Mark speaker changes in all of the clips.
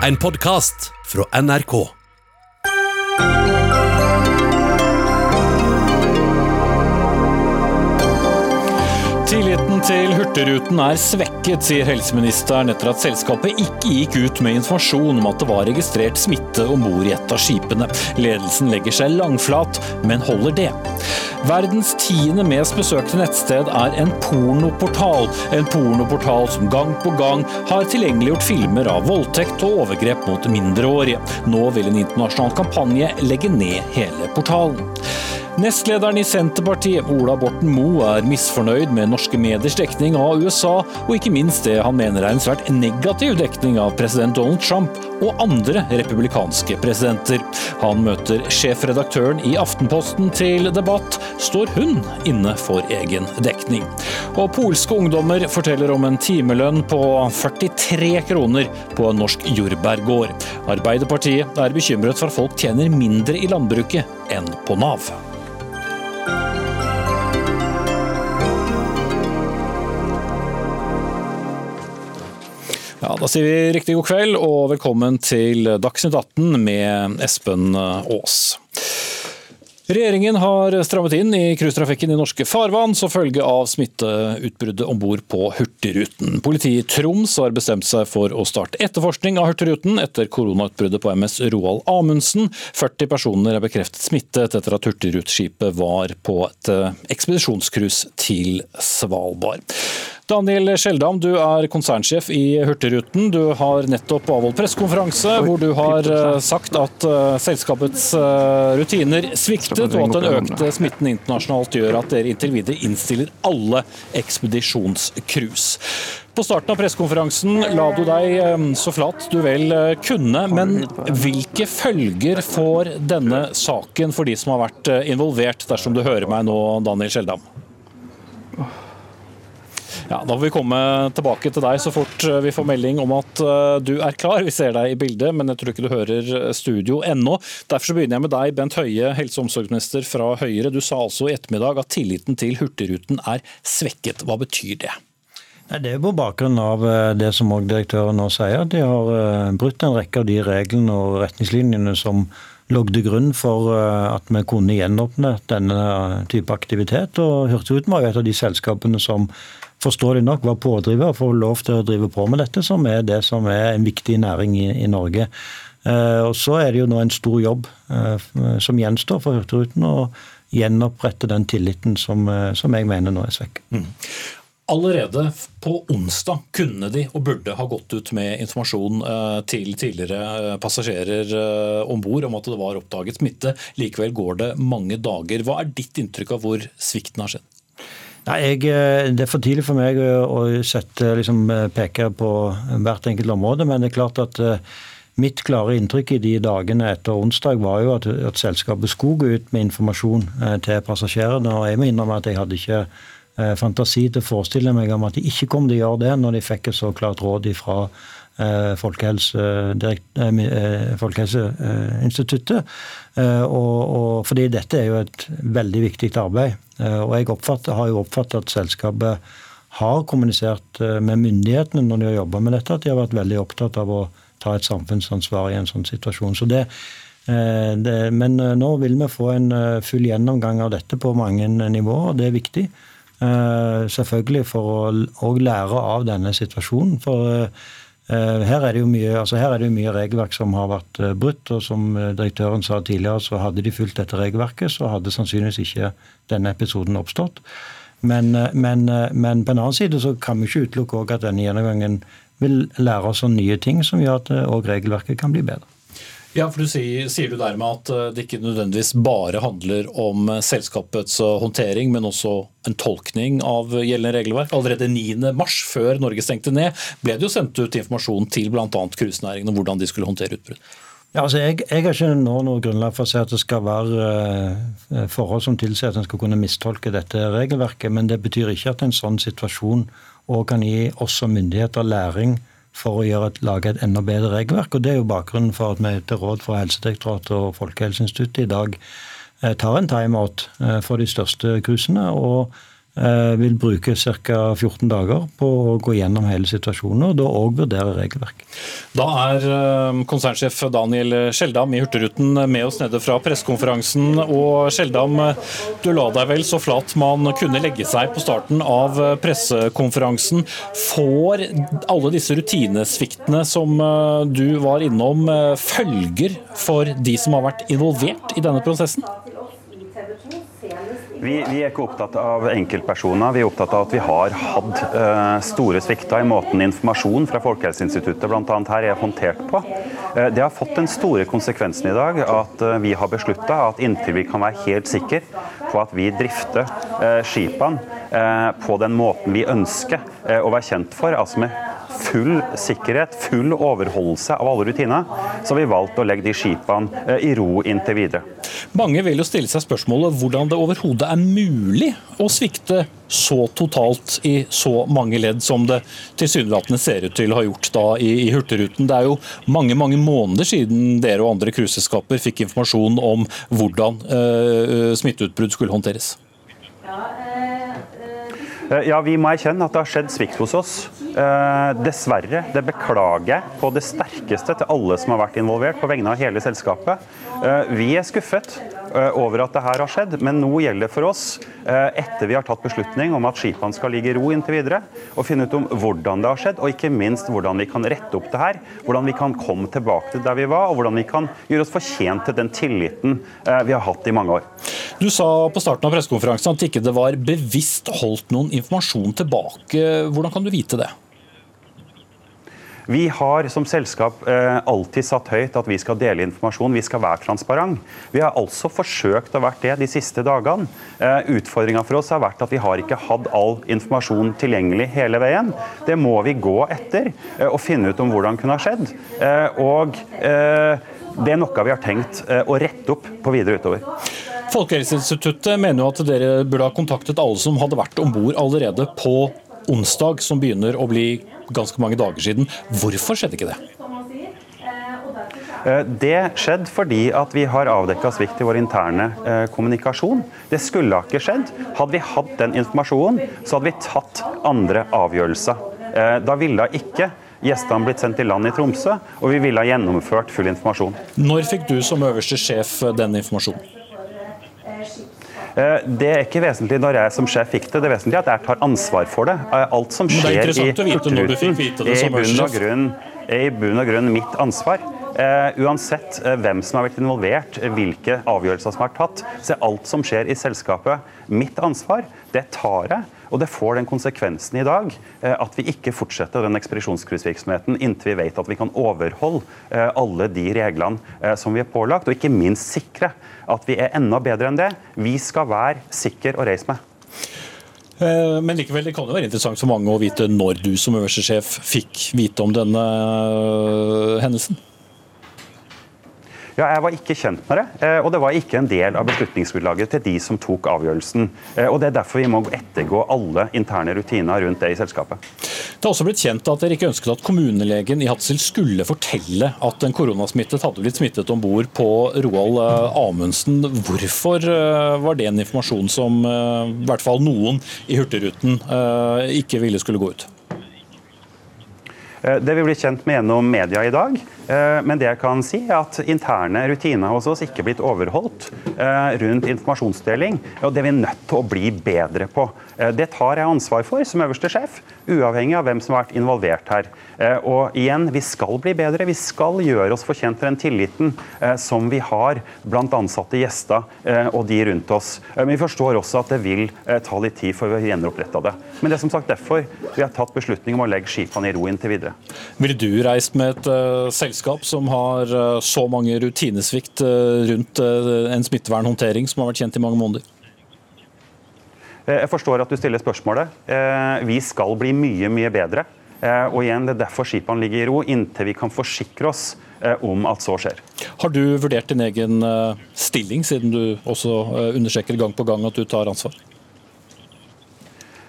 Speaker 1: En podkast fra NRK.
Speaker 2: Til Hurtigruten er svekket, sier helseministeren etter at selskapet ikke gikk ut med informasjon om at det var registrert smitte om bord i et av skipene. Ledelsen legger seg langflat, men holder det. Verdens tiende mest besøkte nettsted er en pornoportal. En pornoportal som gang på gang har tilgjengeliggjort filmer av voldtekt og overgrep mot mindreårige. Nå vil en internasjonal kampanje legge ned hele portalen. Nestlederen i Senterpartiet, Ola Borten Moe, er misfornøyd med norske mediers dekning av USA, og ikke minst det han mener er en svært negativ dekning av president Donald Trump og andre republikanske presidenter. Han møter sjefredaktøren i Aftenposten til debatt. Står hun inne for egen dekning? Og polske ungdommer forteller om en timelønn på 43 kroner på en norsk jordbærgård. Arbeiderpartiet er bekymret for at folk tjener mindre i landbruket enn på Nav. Ja, Da sier vi riktig god kveld og velkommen til Dagsnytt 18 med Espen Aas. Regjeringen har strammet inn i cruisetrafikken i norske farvann som følge av smitteutbruddet om bord på Hurtigruten. Politiet i Troms har bestemt seg for å starte etterforskning av Hurtigruten etter koronautbruddet på MS Roald Amundsen. 40 personer er bekreftet smittet etter at Hurtigruteskipet var på et ekspedisjonscruise til Svalbard. Daniel Skjeldam, du er konsernsjef i Hurtigruten. Du har nettopp avholdt pressekonferanse hvor du har sagt at selskapets rutiner sviktet, og at den økte smitten internasjonalt gjør at dere inntil videre innstiller alle ekspedisjonscruise. På starten av pressekonferansen la du deg så flat du vel kunne, men hvilke følger får denne saken for de som har vært involvert, dersom du hører meg nå, Daniel Skjeldam? Ja, Da får vi komme tilbake til deg så fort vi får melding om at du er klar. Vi ser deg i bildet, men jeg tror ikke du hører studio ennå. Derfor begynner jeg med deg, Bent Høie, helse- og omsorgsminister fra Høyre. Du sa altså i ettermiddag at tilliten til Hurtigruten er svekket. Hva betyr det?
Speaker 3: Det er på bakgrunn av det som òg direktøren nå sier. De har brutt en rekke av de reglene og retningslinjene som lå til grunn for at vi kunne gjenåpne denne type aktivitet. Og Hurtigruten var jo et av de selskapene som forståelig nok var pådriver for å få lov til å drive på med dette, som er det som er en viktig næring i, i Norge. Eh, og Så er det jo nå en stor jobb eh, som gjenstår for Hurtigruten å gjenopprette den tilliten som, eh, som jeg mener nå er svekket. Mm.
Speaker 2: Allerede på onsdag kunne de og burde ha gått ut med informasjon til tidligere passasjerer om bord om at det var oppdaget smitte. Likevel går det mange dager. Hva er ditt inntrykk av hvor svikten har skjedd?
Speaker 3: Nei, jeg, Det er for tidlig for meg å sette, liksom, peke på hvert enkelt område, men det er klart at mitt klare inntrykk i de dagene etter onsdag var jo at, at selskapet skulle gå ut med informasjon til passasjerene. og Jeg må innrømme at jeg hadde ikke fantasi til å forestille meg om at de ikke kom til å gjøre det når de fikk et så klart råd fra Folkehelse, Folkehelseinstituttet. Og, og, fordi dette er jo et veldig viktig arbeid. Og jeg har jo oppfattet at selskapet har kommunisert med myndighetene når de har jobba med dette, at de har vært veldig opptatt av å ta et samfunnsansvar i en sånn situasjon. Så det, det, men nå vil vi få en full gjennomgang av dette på mange nivåer, og det er viktig. Selvfølgelig for å lære av denne situasjonen. for her er, det jo mye, altså her er det jo mye regelverk som har vært brutt. og Som direktøren sa tidligere, så hadde de fulgt dette regelverket, så hadde sannsynligvis ikke denne episoden oppstått. Men, men, men på en annen side så kan vi ikke utelukke at denne gjennomgangen vil lære oss nye ting som gjør at regelverket kan bli bedre.
Speaker 2: Ja, for du sier, sier, du dermed at det ikke nødvendigvis bare handler om selskapets håndtering, men også en tolkning av gjeldende regelverk. Allerede 9.3, før Norge stengte ned, ble det jo sendt ut informasjon til bl.a. cruisenæringen om hvordan de skulle håndtere utbrudd.
Speaker 3: Ja, altså jeg, jeg, har ikke nå noe grunnlag for å si at det skal være forhold som tilsier at en skal kunne mistolke dette regelverket, men det betyr ikke at en sånn situasjon òg kan gi oss som myndigheter læring for å gjøre lage et enda bedre regelverk. og Det er jo bakgrunnen for at vi etter råd fra Helsedirektoratet og Folkehelseinstituttet i dag tar en timeout for de største cruisene. og eh, vil bruke ca. 14 dager på å gå gjennom hele situasjonen, og da òg vurdere regelverk.
Speaker 2: Da er eh, konsernsjef Daniel Skjeldam i Hurtigruten med oss nede fra pressekonferansen. Og Skjeldam, du la deg vel så flat man kunne legge seg på starten av pressekonferansen. Får alle disse rutinesviktene som du var innom, følger for de som har vært involvert i denne prosessen?
Speaker 4: Vi, vi, er ikke opptatt av enkeltpersoner, vi er opptatt av at vi har hatt uh, store svikter i måten informasjon fra Folkehelseinstituttet bl.a. her er håndtert på. Uh, det har fått den store konsekvensen i dag at uh, vi har beslutta at inntil vi kan være helt sikre på at vi drifter skipene på den måten vi ønsker å være kjent for, altså med full sikkerhet, full overholdelse av alle rutiner, så har vi valgt å legge de skipene i ro inntil videre.
Speaker 2: Mange vil jo stille seg spørsmålet hvordan det overhodet er mulig å svikte så totalt i så mange ledd som det tilsynelatende ser ut til å ha gjort da i, i Hurtigruten. Det er jo mange mange måneder siden dere og andre cruiseselskaper fikk informasjon om hvordan uh, smitteutbrudd skulle håndteres. Ja,
Speaker 4: Eh, ja, Vi må erkjenne at det har skjedd svikt hos oss. Eh, dessverre. Det beklager jeg på det sterkeste til alle som har vært involvert, på vegne av hele selskapet. Eh, vi er skuffet over at det her har skjedd, men nå gjelder det for oss, etter vi har tatt beslutning om at skipene skal ligge i ro inntil videre, å finne ut om hvordan det har skjedd, og ikke minst hvordan vi kan rette opp det her. Hvordan vi kan komme tilbake til der vi var, og hvordan vi kan gjøre oss fortjent til den tilliten vi har hatt i mange år.
Speaker 2: Du sa på starten av pressekonferansen at ikke det var bevisst holdt noen informasjon tilbake. Hvordan kan du vite det?
Speaker 4: Vi har som selskap eh, alltid satt høyt at vi skal dele informasjon, vi skal være transparent. Vi har altså forsøkt å være det de siste dagene. Eh, Utfordringa for oss har vært at vi har ikke hatt all informasjon tilgjengelig hele veien. Det må vi gå etter eh, og finne ut om hvordan kunne ha skjedd. Og det er noe vi har tenkt å rette opp på videre utover.
Speaker 2: Folkehelseinstituttet mener at dere burde ha kontaktet alle som hadde vært om bord allerede på onsdag, som begynner å bli ganske mange dager siden. Hvorfor skjedde ikke det?
Speaker 4: Eh, det skjedde fordi at vi har avdekka svikt i vår interne eh, kommunikasjon. Det skulle ikke skjedd. Hadde vi hatt den informasjonen, så hadde vi tatt andre avgjørelser. Eh, da ville ikke gjestene blitt sendt til land i Tromsø, og vi ville ha gjennomført full informasjon.
Speaker 2: Når fikk du som øverste sjef den informasjonen?
Speaker 4: Eh, det er ikke vesentlig når jeg som sjef fikk det, det er vesentlig at jeg tar ansvar for det. Eh, alt som skjer i Hurtigruten er i bunn og grunn mitt ansvar. Uh, uansett uh, hvem som har vært involvert, uh, hvilke avgjørelser som er tatt, så er alt som skjer i selskapet mitt ansvar. Det tar jeg. Og det får den konsekvensen i dag at vi ikke fortsetter den ekspedisjonscruisevirksomheten inntil vi vet at vi kan overholde alle de reglene som vi er pålagt, og ikke minst sikre at vi er enda bedre enn det. Vi skal være sikre å reise med.
Speaker 2: Men likevel, det kan jo være interessant for mange å vite når du som øverste sjef fikk vite om denne hendelsen?
Speaker 4: Ja, Jeg var ikke kjent med det, eh, og det var ikke en del av beslutningsgrunnlaget til de som tok avgjørelsen. Eh, og Det er derfor vi må ettergå alle interne rutiner rundt det i selskapet.
Speaker 2: Det har også blitt kjent at dere ikke ønsket at kommunelegen i Hadsel skulle fortelle at en koronasmittet hadde blitt smittet om bord på Roald eh, Amundsen. Hvorfor var det en informasjon som i hvert fall noen i Hurtigruten ikke ville skulle gå ut?
Speaker 4: Det vi blir kjent med gjennom media i dag, men det jeg kan si er at interne rutiner hos oss ikke blitt overholdt eh, rundt informasjonsdeling. og Det er vi nødt til å bli bedre på. Eh, det tar jeg ansvar for som øverste sjef, uavhengig av hvem som har vært involvert her. Og igjen, vi skal bli bedre. Vi skal gjøre oss fortjent til den tilliten som vi har blant ansatte, gjester og de rundt oss. Men vi forstår også at det vil ta litt tid for å gjenoppretta det. Men det er som sagt derfor vi har tatt beslutning om å legge skipene i ro inntil videre.
Speaker 2: Ville du reist med et selskap selskap som har eh, så mange rutinesvikt eh, rundt eh, en smittevernhåndtering som har vært kjent i mange måneder?
Speaker 4: Jeg forstår at du stiller spørsmålet. Vi skal bli mye, mye bedre. Og igjen, Det er derfor skipene ligger i ro, inntil vi kan forsikre oss om at så skjer.
Speaker 2: Har du vurdert din egen stilling, siden du også understreker gang på gang at du tar ansvar?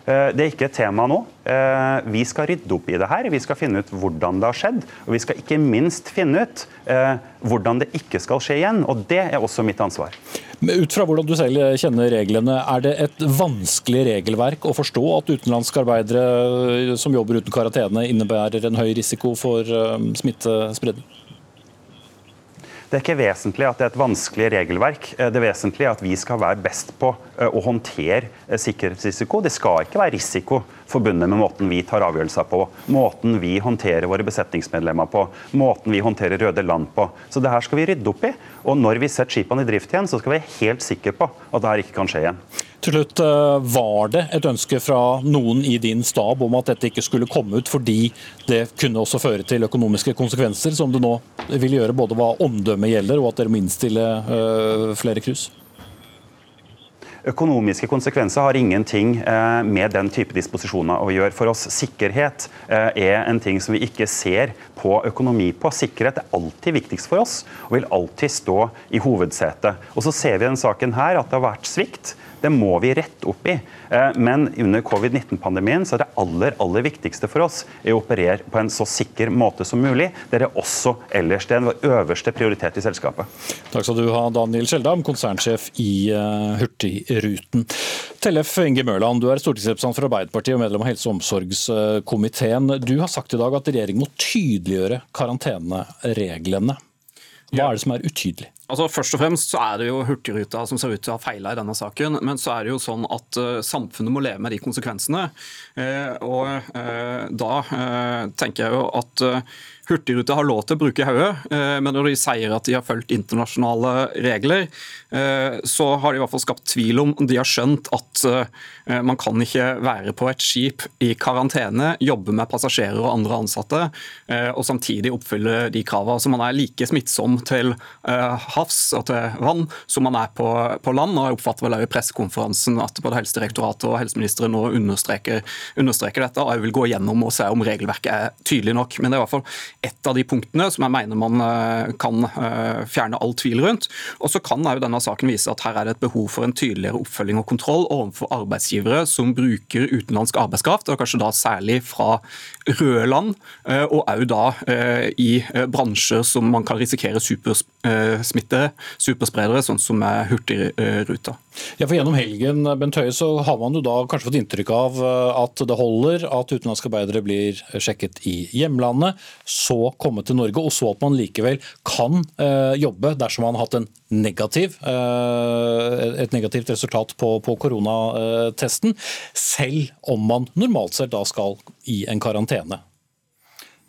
Speaker 4: Eh, det er ikke et tema nå. Eh, vi skal rydde opp i det her. Vi skal finne ut hvordan det har skjedd. Og vi skal ikke minst finne ut eh, hvordan det ikke skal skje igjen. Og det er også mitt ansvar.
Speaker 2: Ut fra hvordan du selv kjenner reglene, er det et vanskelig regelverk å forstå at utenlandske arbeidere som jobber uten karantene innebærer en høy risiko for smittespredning?
Speaker 4: Det er ikke vesentlig at det er et vanskelig regelverk. Det vesentlige er at vi skal være best på eh, å håndtere eh, sikkerhetsrisiko. Det skal ikke være risiko forbundet med måten vi tar avgjørelser på, måten vi håndterer våre besetningsmedlemmer på, måten vi håndterer røde land på. Så det her skal vi rydde opp i. Og når vi setter skipene i drift igjen, så skal vi være helt sikre på at det her ikke kan skje igjen.
Speaker 2: Til slutt, eh, Var det et ønske fra noen i din stab om at dette ikke skulle komme ut, fordi det kunne også føre til økonomiske konsekvenser, som det nå vil gjøre både hva omdømmet gjelder, og at dere må innstille uh, flere cruise?
Speaker 4: Økonomiske konsekvenser har ingenting uh, med den type disposisjoner å gjøre. For oss sikkerhet er en ting som vi ikke ser på økonomi på. Sikkerhet er alltid viktigst for oss og vil alltid stå i hovedsetet. Og så ser vi i denne saken her at det har vært svikt. Det må vi rette opp i. Eh, men under covid-19-pandemien så er det aller aller viktigste for oss å operere på en så sikker måte som mulig. Det er også ellers det er øverste prioritet i selskapet.
Speaker 2: Takk skal du ha, Daniel Skjeldam, konsernsjef i eh, Hurtigruten. Tellef Inge Mørland, du er stortingsrepresentant for Arbeiderpartiet og medlem av helse- og omsorgskomiteen. Du har sagt i dag at regjeringen må tydeliggjøre karantenereglene. Hva er det som er utydelig?
Speaker 5: Altså Først og fremst så er det jo Hurtigruta som ser ut til å ha feila i denne saken. Men så er det jo sånn at uh, samfunnet må leve med de konsekvensene. Uh, og uh, da tenker jeg jo at Hurtigruta har lov til å bruke hodet, men når de sier at de har fulgt internasjonale regler, så har de i hvert fall skapt tvil om de har skjønt at man kan ikke være på et skip i karantene, jobbe med passasjerer og andre ansatte, og samtidig oppfylle de kravene. Så man er like smittsom til havs og til vann som man er på, på land. og Jeg oppfatter vel også i pressekonferansen at både Helsedirektoratet og helseministeren nå understreker, understreker, dette. og Jeg vil gå gjennom og se om regelverket er tydelig nok. Men det er i hvert fall ett av de punktene som jeg mener man eh, kan eh, fjerne all tvil rundt. Og så kan jo denne saken vise at her er det et behov for en tydeligere oppfølging og kontroll overfor arbeidsgivere som bruker utenlandsk arbeidskraft, og kanskje da særlig fra røde land, eh, og òg da i bransjer som man kan risikere supersmitte superspredere, sånn som Hurtigruta.
Speaker 2: Ja, for Gjennom helgen Bent Høie, så har man jo da kanskje fått inntrykk av eh, at det holder at utenlandske arbeidere blir sjekket i hjemlandet, så komme til Norge, og så at man likevel kan eh, jobbe dersom man har hatt en negativ, eh, et negativt resultat på, på koronatesten, selv om man normalt sett da skal i en karantene.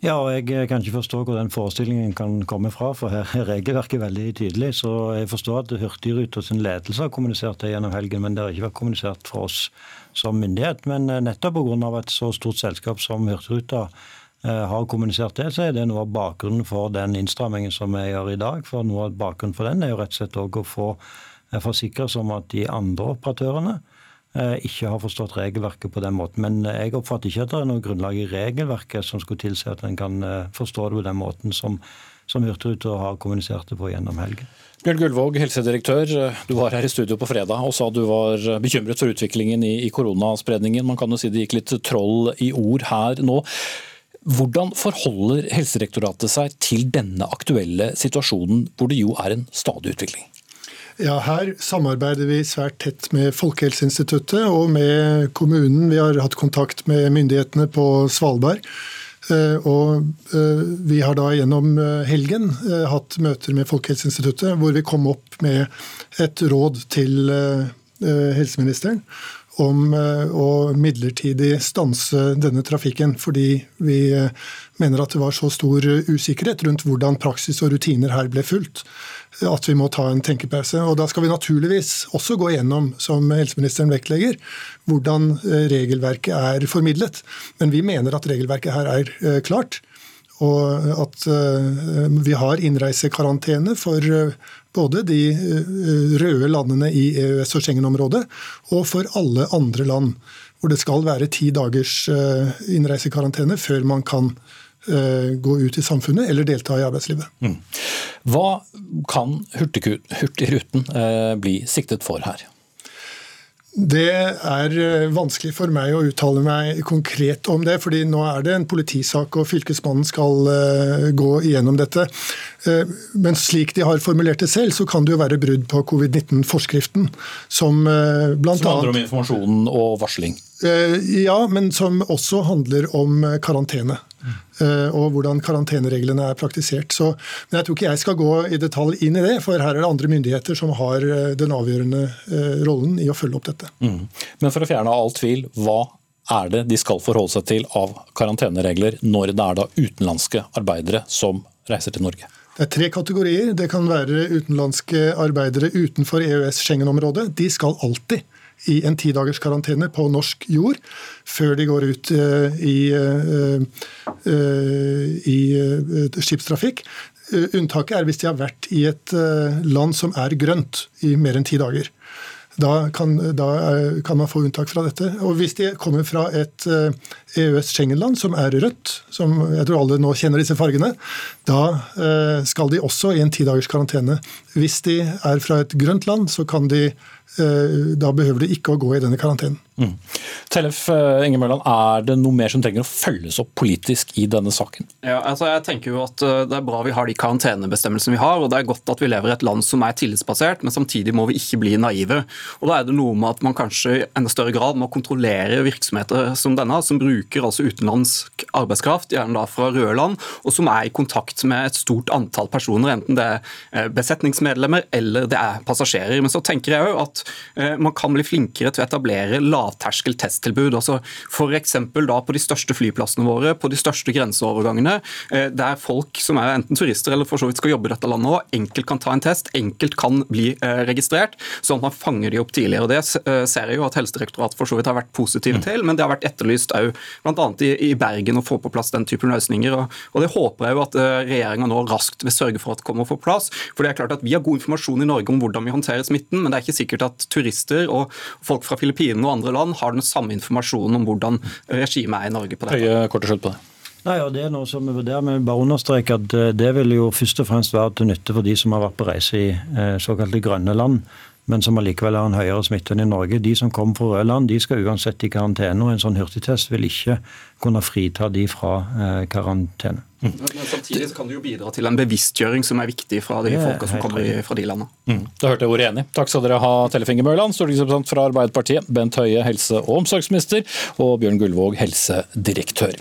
Speaker 3: Ja, og Jeg kan ikke forstå hvor den forestillingen kan komme fra, for her er regelverket veldig tydelig. Så jeg forstår at Hurtigruta sin ledelse har kommunisert det gjennom helgen, men det har ikke vært kommunisert fra oss som myndighet. Men eh, nettopp pga. et så stort selskap som Hurtigruta eh, har kommunisert det, så er det noe av bakgrunnen for den innstrammingen som vi gjør i dag. For noe av bakgrunnen for den er jo rett og slett å få eh, forsikre oss om at de andre operatørene Eh, ikke har forstått regelverket på den måten. Men eh, jeg oppfatter ikke at det er noe grunnlag i regelverket som skulle tilsi at en kan eh, forstå det på den måten som, som Hurtigruta har kommunisert det på gjennom helgen.
Speaker 2: Bjørn Gullvåg, helsedirektør. Du var her i studio på fredag og sa du var bekymret for utviklingen i, i koronaspredningen. Man kan jo si det gikk litt troll i ord her nå. Hvordan forholder Helsedirektoratet seg til denne aktuelle situasjonen, hvor det jo er en stadig utvikling?
Speaker 6: Ja, Her samarbeider vi svært tett med Folkehelseinstituttet og med kommunen. Vi har hatt kontakt med myndighetene på Svalbard. Eh, og eh, vi har da gjennom eh, helgen hatt møter med Folkehelseinstituttet hvor vi kom opp med et råd til helseministeren om å midlertidig stanse denne trafikken, fordi vi mener at det var så stor usikkerhet rundt hvordan praksis og rutiner her ble fulgt at vi må ta en tenkepause. Og Da skal vi naturligvis også gå gjennom, som helseministeren vektlegger, hvordan eh, regelverket er formidlet. Men vi mener at regelverket her er eh, klart. Og at eh, vi har innreisekarantene for både de røde landene i EØS- og Schengen-området, og for alle andre land. Hvor det skal være ti dagers innreisekarantene før man kan Eh, gå ut i samfunnet eller delta i arbeidslivet. Mm.
Speaker 2: Hva kan Hurtigruten eh, bli siktet for her?
Speaker 6: Det er eh, vanskelig for meg å uttale meg konkret om det, fordi nå er det en politisak og Fylkesmannen skal uh, gå igjennom dette. Uh, men slik de har formulert det selv, så kan det jo være brudd på covid-19-forskriften. Som blant
Speaker 2: Som handler om informasjon og varsling?
Speaker 6: Ja, men som også handler om karantene. Eh, og hvordan karantenereglene er praktisert. Så, men jeg tror ikke jeg skal gå i detalj inn i det, for her er det andre myndigheter som har eh, den avgjørende eh, rollen i å følge opp dette. Mm.
Speaker 2: Men for å fjerne all tvil, hva er det de skal forholde seg til av karanteneregler når det er da utenlandske arbeidere som reiser til Norge?
Speaker 6: Det er tre kategorier. Det kan være utenlandske arbeidere utenfor EØS-Schengen-området. De skal alltid i en tidagers karantene på norsk jord før de går ut eh, i, eh, eh, i skipstrafikk. Unntaket er hvis de har vært i et land som er grønt i mer enn ti dager. Da kan, da kan, man få unntak fra dette. Og Hvis de kommer fra et EØS-Schengen-land som er rødt, som jeg tror alle nå kjenner disse fargene, da skal de også i en tidagers karantene. Hvis de er fra et grønt land, så kan de da behøver du ikke å gå i denne karantenen. Mm.
Speaker 2: Tellef eh, Inge Mørland, Er det noe mer som trenger å følges opp politisk i denne saken?
Speaker 5: Ja, altså jeg tenker jo at eh, Det er bra vi har de karantenebestemmelsene vi har. og Det er godt at vi lever i et land som er tillitsbasert, men samtidig må vi ikke bli naive. Og Da er det noe med at man kanskje i enda større grad må kontrollere virksomheter som denne, som bruker altså utenlandsk arbeidskraft, gjerne da fra røde land, og som er i kontakt med et stort antall personer, enten det er besetningsmedlemmer eller det er passasjerer. Men så tenker jeg jo at Eh, man kan bli flinkere til å etablere lavterskel testtilbud. altså F.eks. på de største flyplassene våre, på de største grenseovergangene, eh, der folk som er enten turister eller for så vidt skal jobbe i dette landet òg, enkelt kan ta en test, enkelt kan bli eh, registrert, sånn at man fanger de opp tidligere. Det ser jeg jo at Helsedirektoratet for så vidt har vært positive mm. til, men det har vært etterlyst òg bl.a. I, i Bergen å få på plass den typen løsninger. og, og Det håper jeg jo at regjeringa nå raskt vil sørge for at kommer på plass. for det er klart at Vi har god informasjon i Norge om hvordan vi håndterer smitten, men det er ikke sikkert at at turister og folk fra Filippinene og andre land har den samme informasjonen om hvordan regimet er i Norge på dette.
Speaker 2: Høye, kort og slutt på det.
Speaker 3: Nei, og Det er noe som vi vurderer, men bare understreke at eh, det vil jo først og fremst være til nytte for de som har vært på reise i eh, såkalte grønne land men som allikevel har en høyere smitte enn i Norge. De som kommer fra røde land, de skal uansett i karantene. og En sånn hurtigtest vil ikke kunne frita de fra eh, karantene.
Speaker 5: Mm. Men samtidig kan det jo bidra til en bevisstgjøring som er viktig fra de folka som kommer i, fra de landene.
Speaker 2: Mm. Da hørte jeg ordet enig. Takk skal dere ha, Tellefinger Mørland, stortingsrepresentant fra Arbeiderpartiet, Bent Høie, helse- og omsorgsminister, og Bjørn Gullvåg, helsedirektør.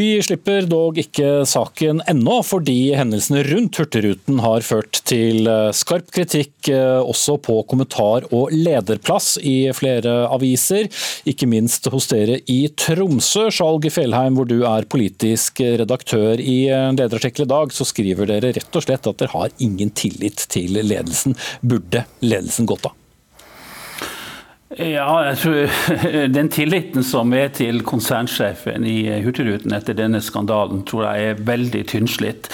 Speaker 2: Vi slipper dog ikke saken ennå, fordi hendelsene rundt Hurtigruten har ført til eh, skarp kritikk eh, også på kommentar- og lederplass i flere aviser, ikke minst hos dere i Tromsø. Skjalg Fjellheim, hvor du er politisk redaktør. I en lederartikkel i dag så skriver dere rett og slett at dere har ingen tillit til ledelsen. Burde ledelsen gått av?
Speaker 7: Ja, jeg tror Den tilliten som er til konsernsjefen i Hurtigruten etter denne skandalen, tror jeg er veldig tynnslitt.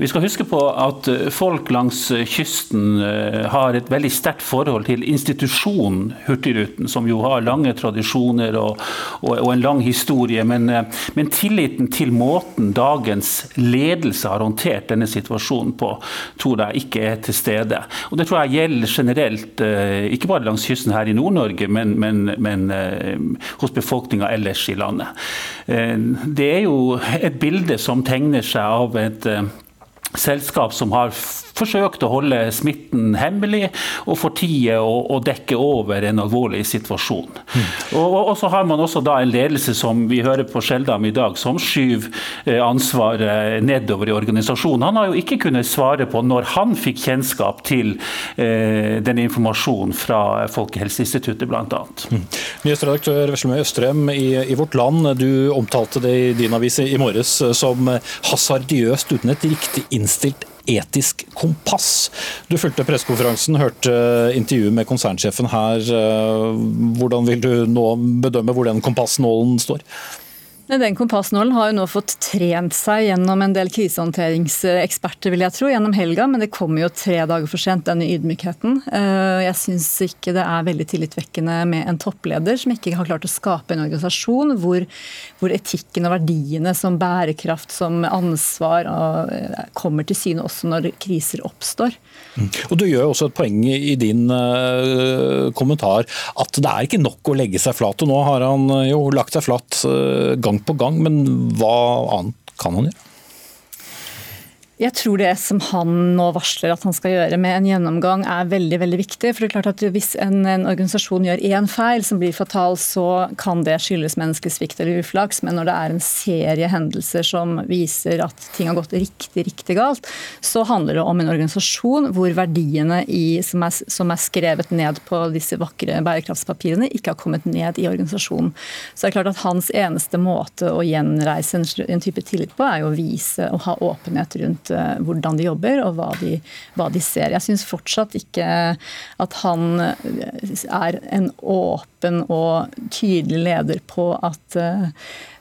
Speaker 7: Vi skal huske på at folk langs kysten eh, har et veldig sterkt forhold til institusjonen Hurtigruten, som jo har lange tradisjoner og, og, og en lang historie. Men, eh, men, tilliten til måten dagens ledelse har håndtert denne situasjonen på, tror jeg ikke er til stede. Og Det tror jeg gjelder generelt, eh, ikke bare langs kysten her i Nord-Norge, Norge, men, men, men eh, hos befolkninga ellers i landet. Eh, det er jo et bilde som tegner seg av et eh, selskap som har forsøkt å holde smitten hemmelig og fortie å, å, dekke over en alvorlig situasjon. Mm. Og, og, så har man også da en ledelse som vi hører på Skjeldam i dag, som skyver eh, ansvaret nedover i organisasjonen. Han har jo ikke kunnet svare på når han fikk kjennskap til eh, den informasjonen fra Folkehelseinstituttet bl.a. Mm.
Speaker 2: Nyhetsredaktør Veslemøy Østrem i, i, Vårt Land, du omtalte det i din avis i morges som hasardiøst uten et riktig innstilt etisk kompass. Du fulgte pressekonferansen, hørte intervjuet med konsernsjefen her. Hvordan vil du nå bedømme hvor den kompassnålen står?
Speaker 8: Den kompassnålen har jo nå fått trent seg gjennom en del krisehåndteringseksperter, vil jeg tro, gjennom helga, men det kommer jo tre dager for sent, denne ydmykheten. Eh, jeg syns ikke det er veldig tillitvekkende med en toppleder som ikke har klart å skape en organisasjon hvor, hvor etikken og verdiene som bærekraft, som ansvar, eh, kommer til syne også når kriser oppstår.
Speaker 2: Mm. Og Du gjør også et poeng i din uh, kommentar at det er ikke nok å legge seg flat. og Nå har han jo lagt seg flat uh, gang på gang, men hva annet kan han gjøre?
Speaker 8: Jeg tror det som han nå varsler at han skal gjøre med en gjennomgang er veldig veldig viktig. for det er klart at Hvis en, en organisasjon gjør én feil som blir fatal, så kan det skyldes menneskelig svikt eller uflaks. Men når det er en serie hendelser som viser at ting har gått riktig riktig galt, så handler det om en organisasjon hvor verdiene i, som, er, som, er, skrevet ned på disse vakre bærekraftspapirene, ikke har kommet ned i organisasjonen. Så det er klart at Hans eneste måte å gjenreise en, en type tillit på, er jo å vise og ha åpenhet rundt Eh, hvordan de jobber og hva de, hva de ser. Jeg syns fortsatt ikke at han eh, er en åpen og tydelig leder på at eh,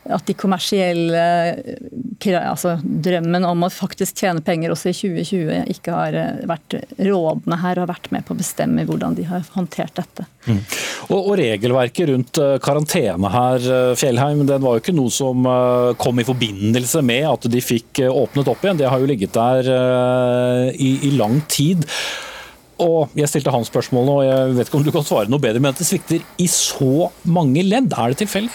Speaker 8: at de kommersielle altså Drømmen om å faktisk tjene penger også i 2020 ikke har vært rådende her og har vært med på å bestemme hvordan de har håndtert dette. Mm.
Speaker 2: Og, og, Regelverket rundt karantene her, Fjellheim, den var jo ikke noe som kom i forbindelse med at de fikk åpnet opp igjen. Det har jo ligget der i, i lang tid. Og Jeg stilte han spørsmålene, og jeg vet ikke om du kan svare noe bedre, men at det svikter i så mange ledd, er det tilfeldig?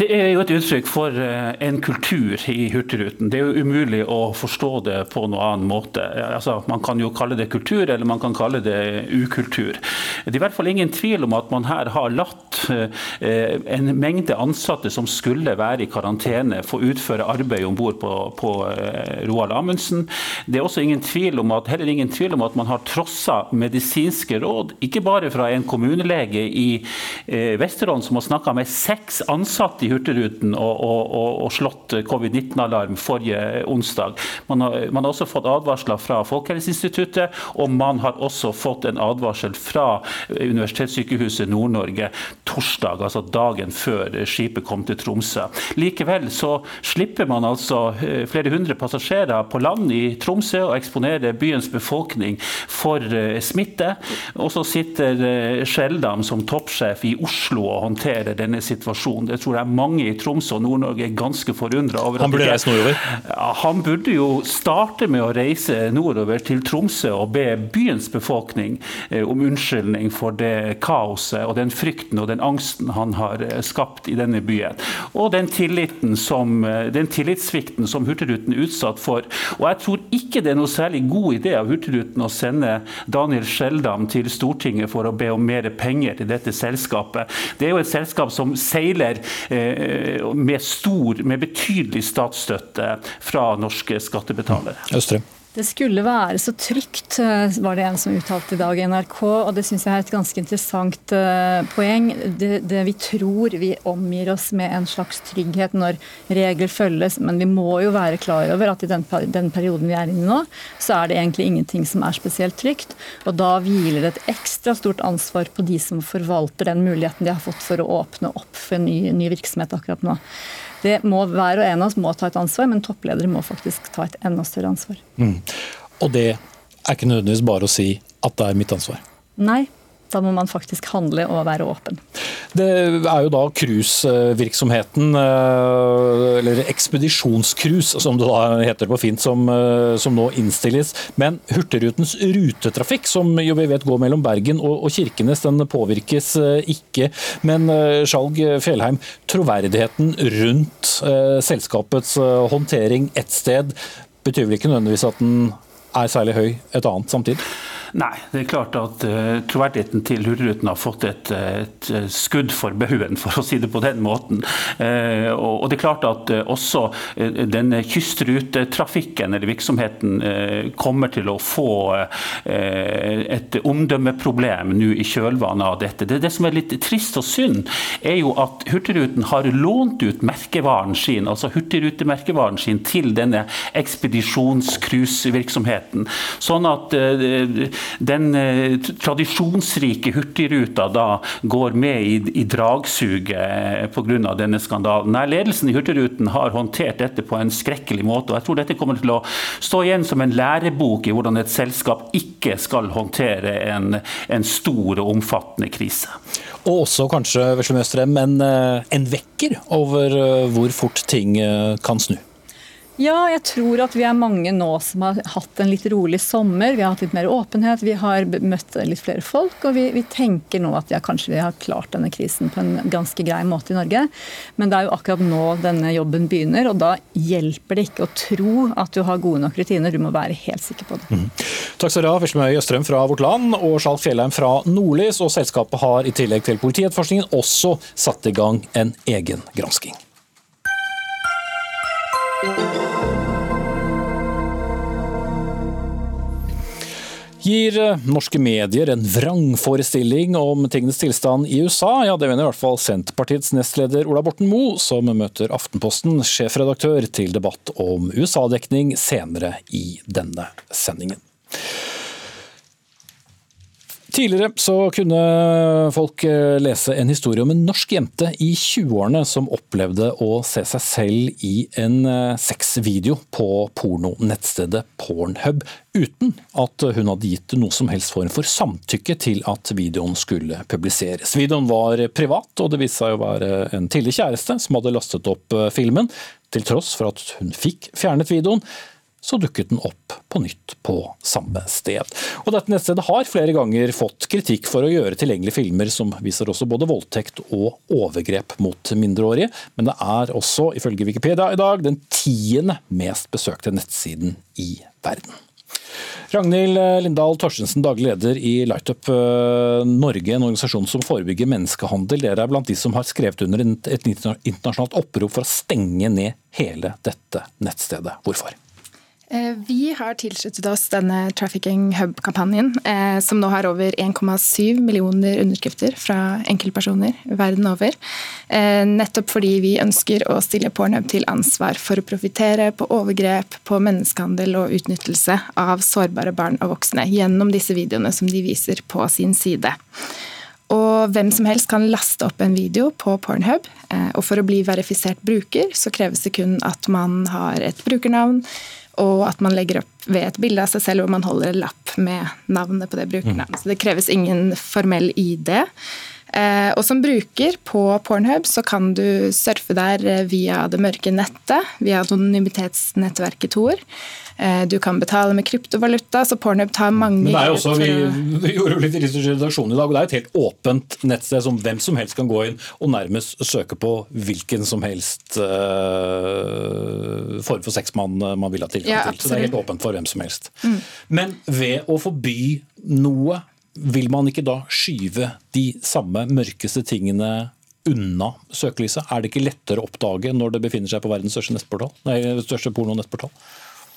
Speaker 7: Det er jo et uttrykk for eh, en kultur i Hurtigruten. Det er jo umulig å forstå det på noen annen måte. Altså, man kan jo kalle det kultur, eller man kan kalle det ukultur. Det er i hvert fall ingen tvil om at man her har latt eh, en mengde ansatte som skulle være i karantene, få utføre arbeid om bord på, på eh, Roald Amundsen. Det er også ingen tvil om at, heller ingen tvil om at man har trossa medisinske råd, ikke bare fra en kommunelege i Vesterålen som har snakka med seks ansatte i Hurtigruten og, og, og slått covid-19-alarm forrige onsdag. Man har, man har, også fått advarsler fra Folkehelseinstituttet, og man har også fått en advarsel fra Universitetssykehuset Nord-Norge torsdag, altså dagen før skipet kom til Tromsø. Likevel så slipper man altså eh, flere hundre passasjerer på land i Tromsø og eksponerer byens befolkning for eh, smitte. Og så sitter eh, Skjeldam som toppsjef i Oslo og håndterer denne situasjonen. Det tror jeg mange i Troms og Nord-Norge er ganske forundra over.
Speaker 2: Han burde reise nordover?
Speaker 7: Han burde jo starte med å reise nordover til Tromsø og be byens befolkning eh, om unnskyldning for det kaoset og den frykten og den angsten han har eh, skapt i denne byen. Og den, som, eh, den tillitssvikten som Hurtigruten er utsatt for. Og jeg tror ikke det er noe særlig god idé av Hurtigruten å sende Daniel Skjeldam til Stortinget for å be om mer penger til dette selskapet. Det er jo et selskap som seiler Eh, med, stor, med betydelig statsstøtte fra norske skattebetalere.
Speaker 2: Østre.
Speaker 8: Det skulle være så trygt, eh, var det en som uttalte i dag i NRK. og Det syns jeg er et ganske interessant eh, poeng. Det, det, vi tror vi omgir oss med en slags trygghet når regler følges, men vi må jo være klar over at i den, den perioden vi er inne i nå, så er det egentlig ingenting som er spesielt trygt. Og da hviler det et ekstra stort ansvar på de som forvalter den muligheten de har fått for å åpne opp for en ny, ny virksomhet akkurat nå. Det må Hver og en av oss må ta et ansvar, men toppledere må faktisk ta et enda større ansvar. Mm.
Speaker 2: Og det er ikke nødvendigvis bare å si at det er mitt ansvar?
Speaker 8: Nei, da må man faktisk handle og være åpen.
Speaker 2: Det er jo da cruisevirksomheten, eh, eller ekspedisjonscruise som det da heter på fint, som, eh, som, nå innstilles. Men Hurtigrutens rutetrafikk, som jo vi vet går mellom Bergen og, og Kirkenes, den påvirkes eh, ikke. Men Skjalg Fjellheim, troverdigheten rundt selskapets håndtering ett sted betyr vel ikke nødvendigvis at den er særlig høy et annet samtidig?
Speaker 7: Nei, det er klart at uh, troverdigheten til Hurtigruten har fått et, et, skudd for baugen, for å si det på den måten. Uh, og, det er klart at uh, også denne kystrutetrafikken eller virksomheten kommer til å få et omdømmeproblem nå i kjølvannet av dette. Det, det som er litt trist og synd, er jo at Hurtigruten har lånt ut merkevaren sin, altså hurtigrutemerkevaren sin til denne ekspedisjonscruisevirksomheten. Sånn at den tradisjonsrike Hurtigruta da går med i, i dragsuget pga. denne skandalen. Nei, ledelsen i Hurtigruten har håndtert dette på en skrekkelig måte. og jeg tror dette kommer til å stå igjen som en lærebok i hvordan et selskap ikke skal håndtere en, en stor og omfattende krise.
Speaker 2: Og også kanskje Veslemøstrem, en, eh, en vekker over eh, hvor fort ting eh, kan snu.
Speaker 8: Ja, jeg tror at vi er mange nå som har hatt en litt rolig sommer. Vi har hatt litt mer åpenhet, vi har møtt litt flere folk. Og vi, vi tenker nå at ja, kanskje vi har klart denne krisen på en ganske grei måte i Norge. Men det er jo akkurat nå denne jobben begynner, og da hjelper det ikke å tro at du har gode nok rutiner. Du må være helt sikker på det. Mm.
Speaker 2: Takk skal du ha, Veslemøy Østrøm fra Vårt Land og Skjalg Fjellheim fra Nordlys. Og selskapet har i tillegg til politietterforskningen også satt i gang en egen gransking. Gir eh, norske medier en vrangforestilling om tingenes tilstand i USA? Ja, det mener i hvert fall Senterpartiets nestleder Ola Borten Moe, som møter Aftenposten sjefredaktør til debatt om USA-dekning senere i denne sendingen. Tidligere så kunne folk eh, lese en historie om en norsk jente i 20-årene som opplevde å se seg selv i en eh, sexvideo på pornonettstedet Pornhub, uten at hun hadde gitt noe som helst form for samtykke til at videoen skulle publiseres. Videoen var privat, og det viste seg å være en tidligere kjæreste som hadde lastet opp eh, filmen, til tross for at hun fikk fjernet videoen så dukket den opp på nytt på samme sted. Og dette nettstedet har flere ganger fått kritikk for å gjøre tilgjengelige filmer som viser også både voldtekt og overgrep mot mindreårige, men det er også, ifølge Wikipedia i dag, den tiende mest besøkte nettsiden i verden. Ragnhild Lindahl Torstensen, daglig leder i Lightup eh, Norge, en organisasjon som forebygger menneskehandel. Dere er blant de som har skrevet under et internasjonalt opprop for å stenge ned hele dette nettstedet. Hvorfor?
Speaker 9: Eh, vi har tilsluttet oss denne Trafficking Hub-kampanjen, eh, som nå har over 1,7 millioner underskrifter fra enkeltpersoner verden over. Eh, nettopp fordi vi ønsker å stille Pornhub til ansvar for å profitere på overgrep, på menneskehandel og utnyttelse av sårbare barn og voksne gjennom disse videoene som de viser på sin side. Og hvem som helst kan laste opp en video på Pornhub. Og for å bli verifisert bruker så kreves det kun at man har et brukernavn, og at man legger opp ved et bilde av seg selv hvor man holder en lapp med navnet på det brukernavnet. Så det kreves ingen formell ID. Eh, og som bruker på Pornhub så kan du surfe der via det mørke nettet, via anonymitetsnettverket Tor. Eh, du kan betale med kryptovaluta, så Pornhub tar mange
Speaker 2: Men det er jo også, vi, vi gjorde jo litt redaksjon i dag, og det er et helt åpent nettsted som hvem som helst kan gå inn og nærmest søke på hvilken som helst uh, form for sex man, man vil ha tilgang ja, til. Så det er helt åpent for hvem som helst. Mm. Men ved å forby noe, vil man ikke da skyve de samme mørkeste tingene unna søkelyset? Er det ikke lettere å oppdage når det befinner seg på verdens største, nettportal, nei, største porno-nettportal?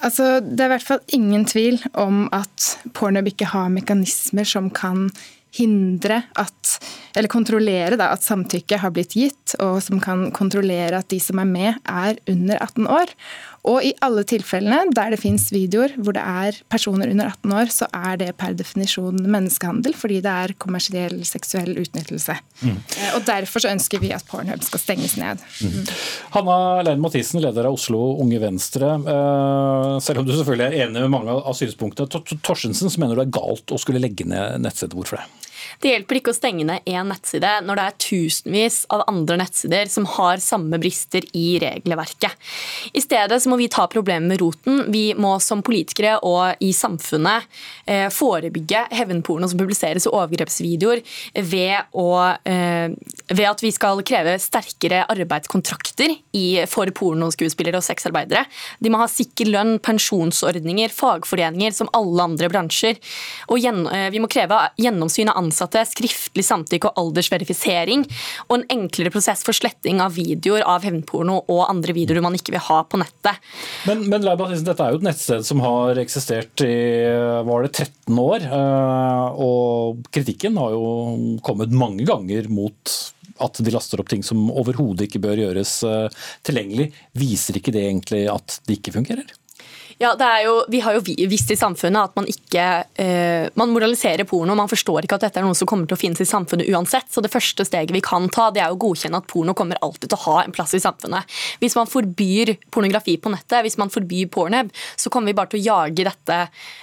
Speaker 9: Altså, det er i hvert fall ingen tvil om at Pornhub ikke har mekanismer som kan hindre at Eller kontrollere da, at samtykke har blitt gitt, og som kan kontrollere at de som er med, er under 18 år. Og i alle tilfellene der det fins videoer hvor det er personer under 18 år, så er det per definisjon menneskehandel, fordi det er kommersiell seksuell utnyttelse. Mm. Eh, og Derfor så ønsker vi at Pornhub skal stenges ned. Mm.
Speaker 2: Hanna Lein Mathisen, leder av Oslo Unge Venstre. Eh, selv om du selvfølgelig er enig med mange av synspunktene. Torstensen, så mener du det er galt å skulle legge ned nettstedet. Hvorfor det?
Speaker 10: Det hjelper ikke å stenge ned én nettside når det er tusenvis av andre nettsider som har samme brister i regelverket. I stedet så må vi ta problemet med roten. Vi må som politikere og i samfunnet eh, forebygge hevnporno som publiseres i overgrepsvideoer ved, å, eh, ved at vi skal kreve sterkere arbeidskontrakter for pornoskuespillere og sexarbeidere. De må ha sikker lønn, pensjonsordninger, fagforeninger som alle andre bransjer. Og eh, vi må kreve gjennomsyn av ansatte ansatte, skriftlig samtykke og aldersverifisering, og en enklere prosess for sletting av videoer av hevnporno og andre videoer man ikke vil ha på nettet.
Speaker 2: Men, men dette er jo et nettsted som har eksistert i var det 13 år, eh, og kritikken har jo kommet mange ganger mot at de laster opp ting som overhodet ikke bør gjøres eh, tilgjengelig. Viser ikke det egentlig at det ikke fungerer?
Speaker 10: Ja, jo, Vi har jo visst i samfunnet at man ikke eh, man moraliserer porno. Man forstår ikke at dette er noe som kommer til å finnes i samfunnet uansett. Så det første steget vi kan ta, det er å godkjenne at porno kommer alltid til å ha en plass i samfunnet. Hvis man forbyr pornografi på nettet, hvis man forbyr pornhub, så kommer vi bare til å jage dette,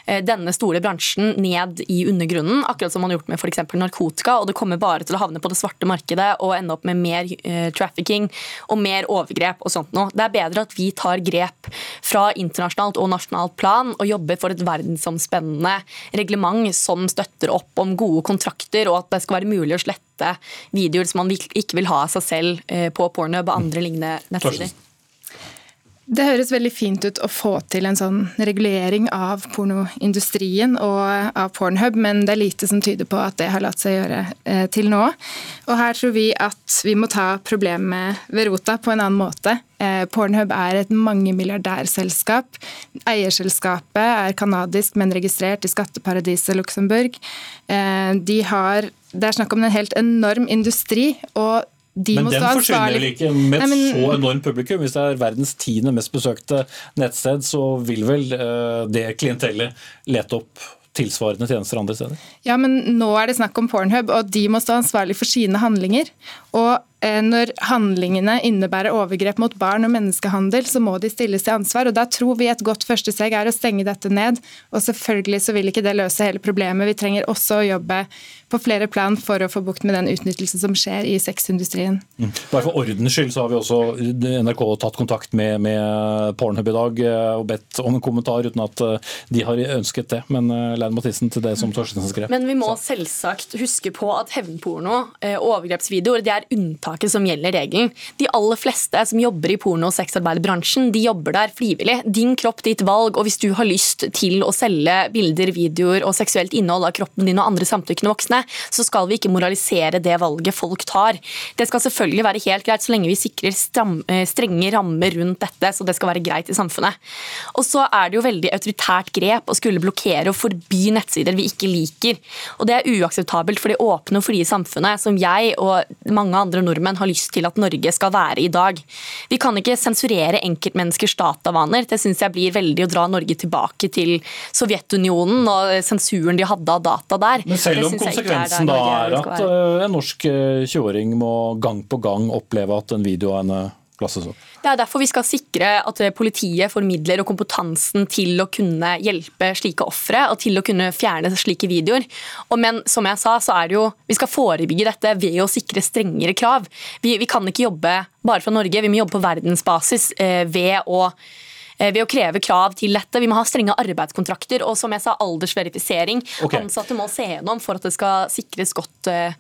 Speaker 10: eh, denne store bransjen ned i undergrunnen. Akkurat som man har gjort med f.eks. narkotika. Og det kommer bare til å havne på det svarte markedet og ende opp med mer eh, trafficking og mer overgrep og sånt noe. Det er bedre at vi tar grep fra internasjonalt og nasjonalt plan og jobber for et verdensomspennende reglement som støtter opp om gode kontrakter, og at det skal være mulig å slette videoer som man ikke vil ha av seg selv eh, på Pornhub og andre lignende nettsider.
Speaker 9: Det høres veldig fint ut å få til en sånn regulering av pornoindustrien og av Pornhub, men det er lite som tyder på at det har latt seg gjøre eh, til nå. Og her tror vi at vi må ta problemet ved rota på en annen måte. Eh, Pornhub er et mangemilliardærselskap. Eierselskapet er kanadisk, men registrert i skatteparadiset Luxembourg. Eh, de har, det er snakk om en helt enorm industri. og de
Speaker 2: men den forsvinner vel ikke med et så enormt publikum? Hvis det er verdens tiende mest besøkte nettsted, så vil vel uh, det klientellet lete opp tilsvarende tjenester andre steder?
Speaker 9: Ja, men nå er det snakk om Pornhub, og de må stå ansvarlig for sine handlinger. Og Eh, når handlingene innebærer overgrep mot barn og menneskehandel, så må de stilles til ansvar. og Da tror vi et godt første steg er å stenge dette ned. Og selvfølgelig så vil ikke det løse hele problemet. Vi trenger også å jobbe på flere plan for å få bukt med den utnyttelsen som skjer i sexindustrien.
Speaker 2: Mm. Bare For ordens skyld så har vi også NRK tatt kontakt med, med Pornhub i dag eh, og bedt om en kommentar, uten at eh, de har ønsket det. Men Lein Mathisen til det som Torstensen skrev.
Speaker 10: Men vi må selvsagt huske på at hevnporno, overgrepsvideoer, det er unntak unntaket som gjelder regelen. De aller fleste som jobber i porno- og sexarbeiderbransjen, de jobber der frivillig. Din kropp, ditt valg. Og hvis du har lyst til å selge bilder, videoer og seksuelt innhold av kroppen din og andre samtykkende voksne, så skal vi ikke moralisere det valget folk tar. Det skal selvfølgelig være helt greit så lenge vi sikrer stram, strenge rammer rundt dette, så det skal være greit i samfunnet. Og så er det jo veldig autoritært grep å skulle blokkere og forby nettsider vi ikke liker. Og det er uakseptabelt for det åpne og frie samfunnet som jeg og mange andre nordmenn nordmenn har lyst til at Norge skal være i dag. Vi kan ikke sensurere enkeltmenneskers datavaner. Det syns jeg blir veldig å dra Norge tilbake til Sovjetunionen og sensuren de hadde av data der.
Speaker 2: Men selv om konsekvensen er da er at eh, en norsk 20-åring eh, må gang på gang oppleve at en video av henne opp?
Speaker 10: Det er derfor vi skal sikre at politiet får midler og kompetansen til å kunne hjelpe slike ofre og til å kunne fjerne slike videoer. Og men som jeg sa, så er det jo, vi skal forebygge dette ved å sikre strengere krav. Vi, vi kan ikke jobbe bare fra Norge, vi må jobbe på verdensbasis eh, ved å eh, ved å kreve krav til dette. Vi må ha strenge arbeidskontrakter og som jeg sa, aldersverifisering. Okay. Ansatte må se gjennom for at det skal sikres godt eh,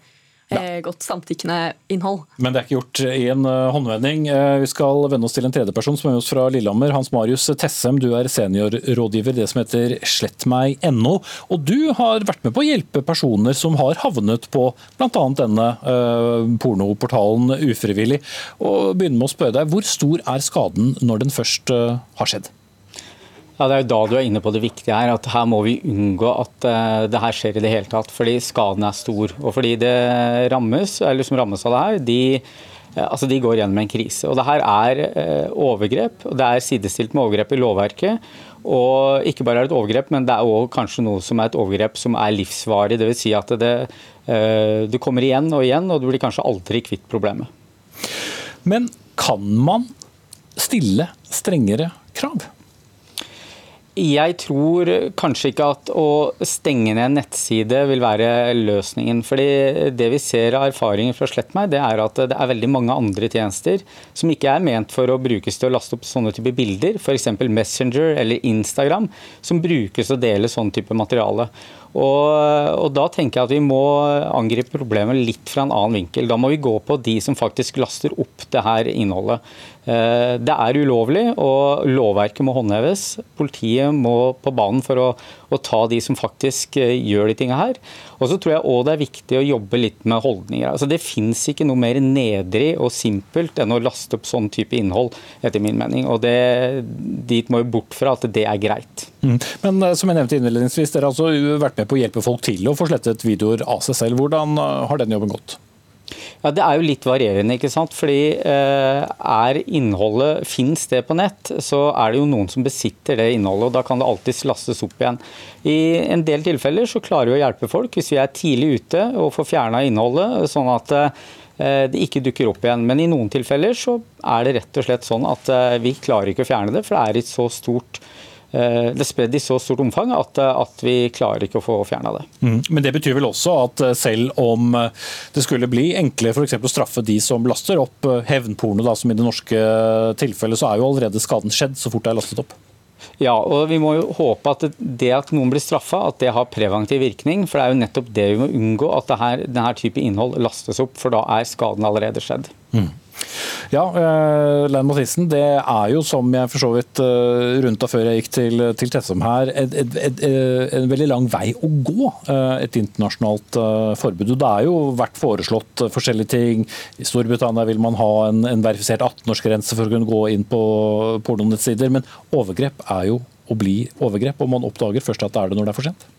Speaker 10: ja. Eh, godt samtykkende innhold.
Speaker 2: Men det er ikke gjort i en eh, håndvending. Eh, vi skal vende oss til en tredjeperson som er med oss fra Lillehammer. Hans Marius Tessem, du er seniorrådgiver i det som heter slettmeg.no. Og du har vært med på å hjelpe personer som har havnet på bl.a. denne pornoportalen ufrivillig. Og begynner med å spørre deg, Hvor stor er skaden når den først har skjedd?
Speaker 11: Ja, Det er jo da du er inne på det viktige her, at her må vi unngå at uh, det her skjer i det hele tatt. Fordi skaden er stor. Og fordi det rammes, eller som rammes av det her, de, uh, altså de går gjennom en krise. Og det her er uh, overgrep, og det er sidestilt med overgrep i lovverket. Og ikke bare er det et overgrep, men det er òg kanskje noe som er et overgrep som er livsvarig. Dvs. Si at det, du kommer igjen og igjen, og du blir kanskje aldri kvitt problemet.
Speaker 2: Men kan man stille strengere krav?
Speaker 11: Jeg tror kanskje ikke at å stenge ned en nettside vil være løsningen. fordi Det vi ser av erfaringer fra Slett meg, det er at det er veldig mange andre tjenester som ikke er ment for å brukes til å laste opp sånne type bilder, f.eks. Messenger eller Instagram, som brukes til å dele sånn type materiale. Og, og, Da tenker jeg at vi må angripe problemet litt fra en annen vinkel. Da må vi gå på de som faktisk laster opp det her innholdet. Eh, det er ulovlig, og lovverket må håndheves. Politiet må på banen for å, å ta de som faktisk eh, gjør de tingene her. Og så tror jeg òg det er viktig å jobbe litt med holdninger. Altså Det fins ikke noe mer nedrig og simpelt enn å laste opp sånn type innhold, etter min mening. Og det, dit må vi bort fra at det er greit.
Speaker 2: Mm. Men eh, som jeg nevnte innledningsvis, dere har altså vært med på å hjelpe folk til å få slettet videoer av seg selv. Hvordan har den jobben gått?
Speaker 11: Ja, Det er jo litt varierende. ikke sant? Fordi eh, er innholdet, Fins det på nett, så er det jo noen som besitter det innholdet. og Da kan det alltids lastes opp igjen. I en del tilfeller så klarer vi å hjelpe folk hvis vi er tidlig ute og får fjerna innholdet, sånn at eh, det ikke dukker opp igjen. Men i noen tilfeller så er det rett og slett sånn at eh, vi klarer ikke å fjerne det, for det er et så stort Eh, det er spredd i så stort omfang at, at vi klarer ikke å få fjerna det.
Speaker 2: Mm. Men det betyr vel også at eh, selv om eh, det skulle bli enklere for å straffe de som laster opp hevnporno, da, som i det norske tilfellet, så er jo allerede skaden skjedd så fort det er lastet opp?
Speaker 11: Ja, og vi må jo håpe at det at noen blir straffa, at det har preventiv virkning. For det er jo nettopp det vi må unngå, at denne type innhold lastes opp. For da er skaden allerede skjedd. Mm.
Speaker 2: Ja, uh, Lein Mathisen, det er jo som jeg for så vidt uh, rundt av før jeg gikk til, til Tessum her, et, et, et, en veldig lang vei å gå, uh, et internasjonalt forbud. Det er jo vært foreslått forskjellige ting. I Storbritannia vil man ha en, en verifisert 18-årsgrense for å kunne gå inn på pornonettsider, men overgrep er jo å bli overgrep, og man oppdager først at det er det når det er for sent.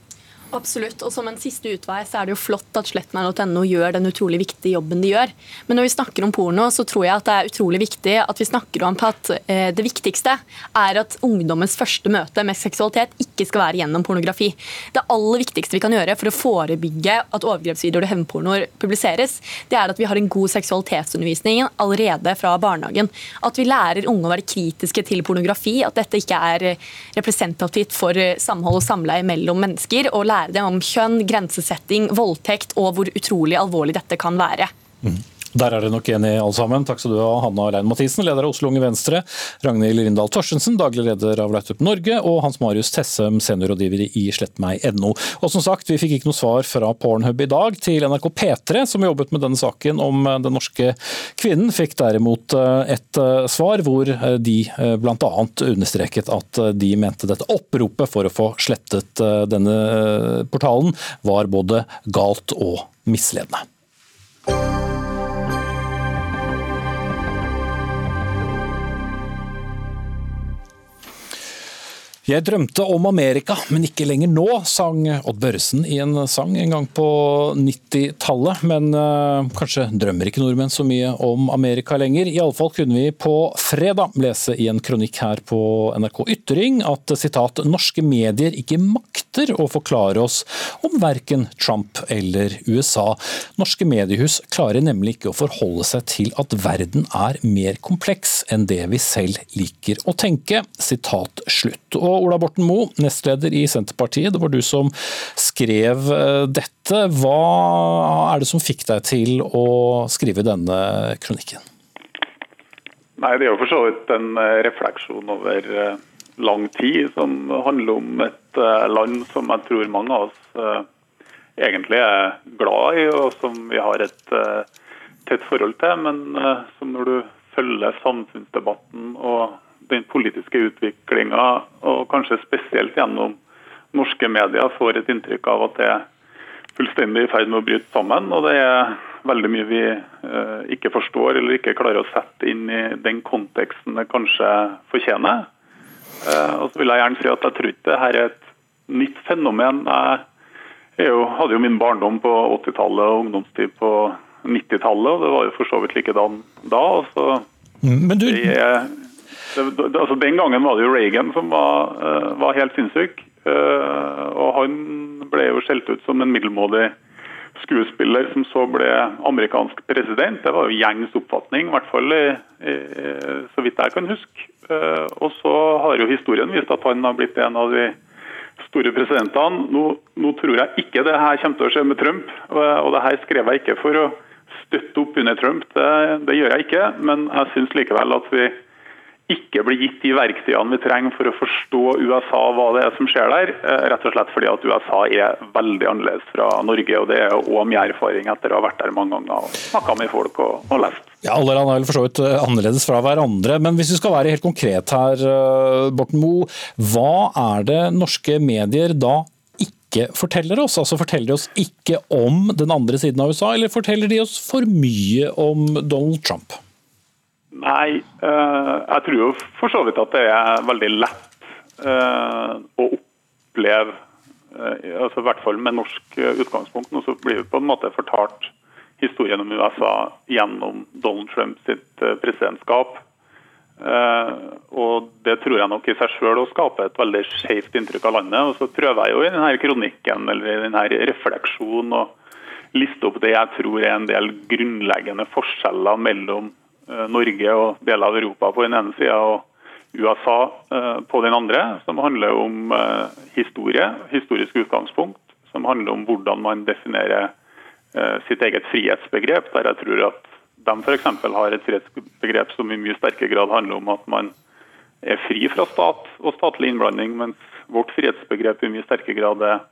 Speaker 10: Absolutt. Og som en siste utvei så er det jo flott at slettmeg.no gjør den utrolig viktige jobben de gjør. Men når vi snakker om porno, så tror jeg at det er utrolig viktig at vi snakker om at eh, det viktigste er at ungdommens første møte med seksualitet ikke skal være gjennom pornografi. Det aller viktigste vi kan gjøre for å forebygge at overgrepsvideoer og hevnpornoer publiseres, det er at vi har en god seksualitetsundervisning allerede fra barnehagen. At vi lærer unge å være kritiske til pornografi, at dette ikke er representativt for samhold og samleie mellom mennesker. og lære lære det om kjønn, grensesetting, voldtekt og hvor utrolig alvorlig dette kan være.
Speaker 2: Mm. Der er det nok enige alle sammen. Takk skal du ha, Hanna Lein Mathisen, leder av Oslo Unge Venstre, Ragnhild Rindal Torstensen, daglig leder av Light Norge, og Hans Marius Tessem, seniorrådgiver i slettmeg.no. Og som sagt, vi fikk ikke noe svar fra Pornhub i dag. Til NRK P3, som jobbet med denne saken om eh, den norske kvinnen, fikk derimot eh, et eh, svar hvor de bl.a. understreket at de mente dette oppropet for å få slettet denne portalen var både galt og misledende. Jeg drømte om Amerika, men ikke lenger nå, sang Odd Børresen i en sang en gang på 90-tallet. Men øh, kanskje drømmer ikke nordmenn så mye om Amerika lenger. Iallfall kunne vi på fredag lese i en kronikk her på NRK Ytring at sitat, norske medier ikke makter å forklare oss om verken Trump eller USA. Norske mediehus klarer nemlig ikke å forholde seg til at verden er mer kompleks enn det vi selv liker å tenke. Sitat slutt. Og Ola Borten Moe, nestleder i Senterpartiet, det var du som skrev eh, dette. Hva er det som fikk deg til å skrive denne kronikken?
Speaker 12: Nei, Det er jo for så vidt en eh, refleksjon over eh, lang tid, som handler om et land som jeg tror mange av oss egentlig er glad i, og som vi har et tett forhold til. Men som når du følger samfunnsdebatten og den politiske utviklinga, og kanskje spesielt gjennom norske medier, får et inntrykk av at det er fullstendig i ferd med å bryte sammen. Og det er veldig mye vi eh, ikke forstår eller ikke klarer å sette inn i den konteksten det kanskje fortjener. Eh, og så vil jeg gjerne si at jeg tror ikke dette er et nytt fenomen. Jeg jo, hadde jo min barndom på 80-tallet og ungdomstid på 90-tallet, og det var jo for så vidt likedan da. og så
Speaker 2: mm, Men du...
Speaker 12: Jeg, det, altså Den gangen var det jo Reagan som var, uh, var helt sinnssyk. Uh, og han ble jo skjelt ut som en middelmådig skuespiller som så ble amerikansk president. Det var jo gjengs oppfatning, i hvert fall i, i, så vidt jeg kan huske. Uh, og så har jo historien vist at han har blitt en av de store presidentene. Nå, nå tror jeg ikke det her kommer til å skje med Trump, og det her skrev jeg ikke for å støtte opp under Trump. Det, det gjør jeg ikke, men jeg syns likevel at vi ikke blir gitt de verktøyene vi trenger for å forstå USA, hva det er som skjer der. Eh, rett og slett fordi at USA er veldig annerledes fra Norge. og Det er òg min erfaring etter å ha vært der mange ganger og snakka med folk og, og lest.
Speaker 2: Ja, Alle land er vel for så vidt eh, annerledes fra hverandre. Men hvis vi skal være helt konkret her, eh, Borten Moe. Hva er det norske medier da ikke forteller oss? Altså Forteller de oss ikke om den andre siden av USA, eller forteller de oss for mye om Donald Trump?
Speaker 12: Nei, eh, jeg tror jo for så vidt at det er veldig lett eh, å oppleve, eh, altså i hvert fall med norsk utgangspunkt. Og så blir vi på en måte fortalt historien om USA gjennom Donald Trump sitt presidentskap. Og Det tror jeg nok i seg selv skape et veldig skjevt inntrykk av landet. Og Så prøver jeg jo i denne kronikken eller i denne refleksjonen å liste opp det jeg tror er en del grunnleggende forskjeller mellom Norge og deler av Europa på den ene sida og USA på den andre, som handler om historie, historisk utgangspunkt, som handler om hvordan man definerer sitt eget frihetsbegrep. Der jeg tror at de f.eks. har et frihetsbegrep som i mye sterkere grad handler om at man er fri fra stat og statlig innblanding, mens vårt frihetsbegrep i mye sterkere grad er, eh,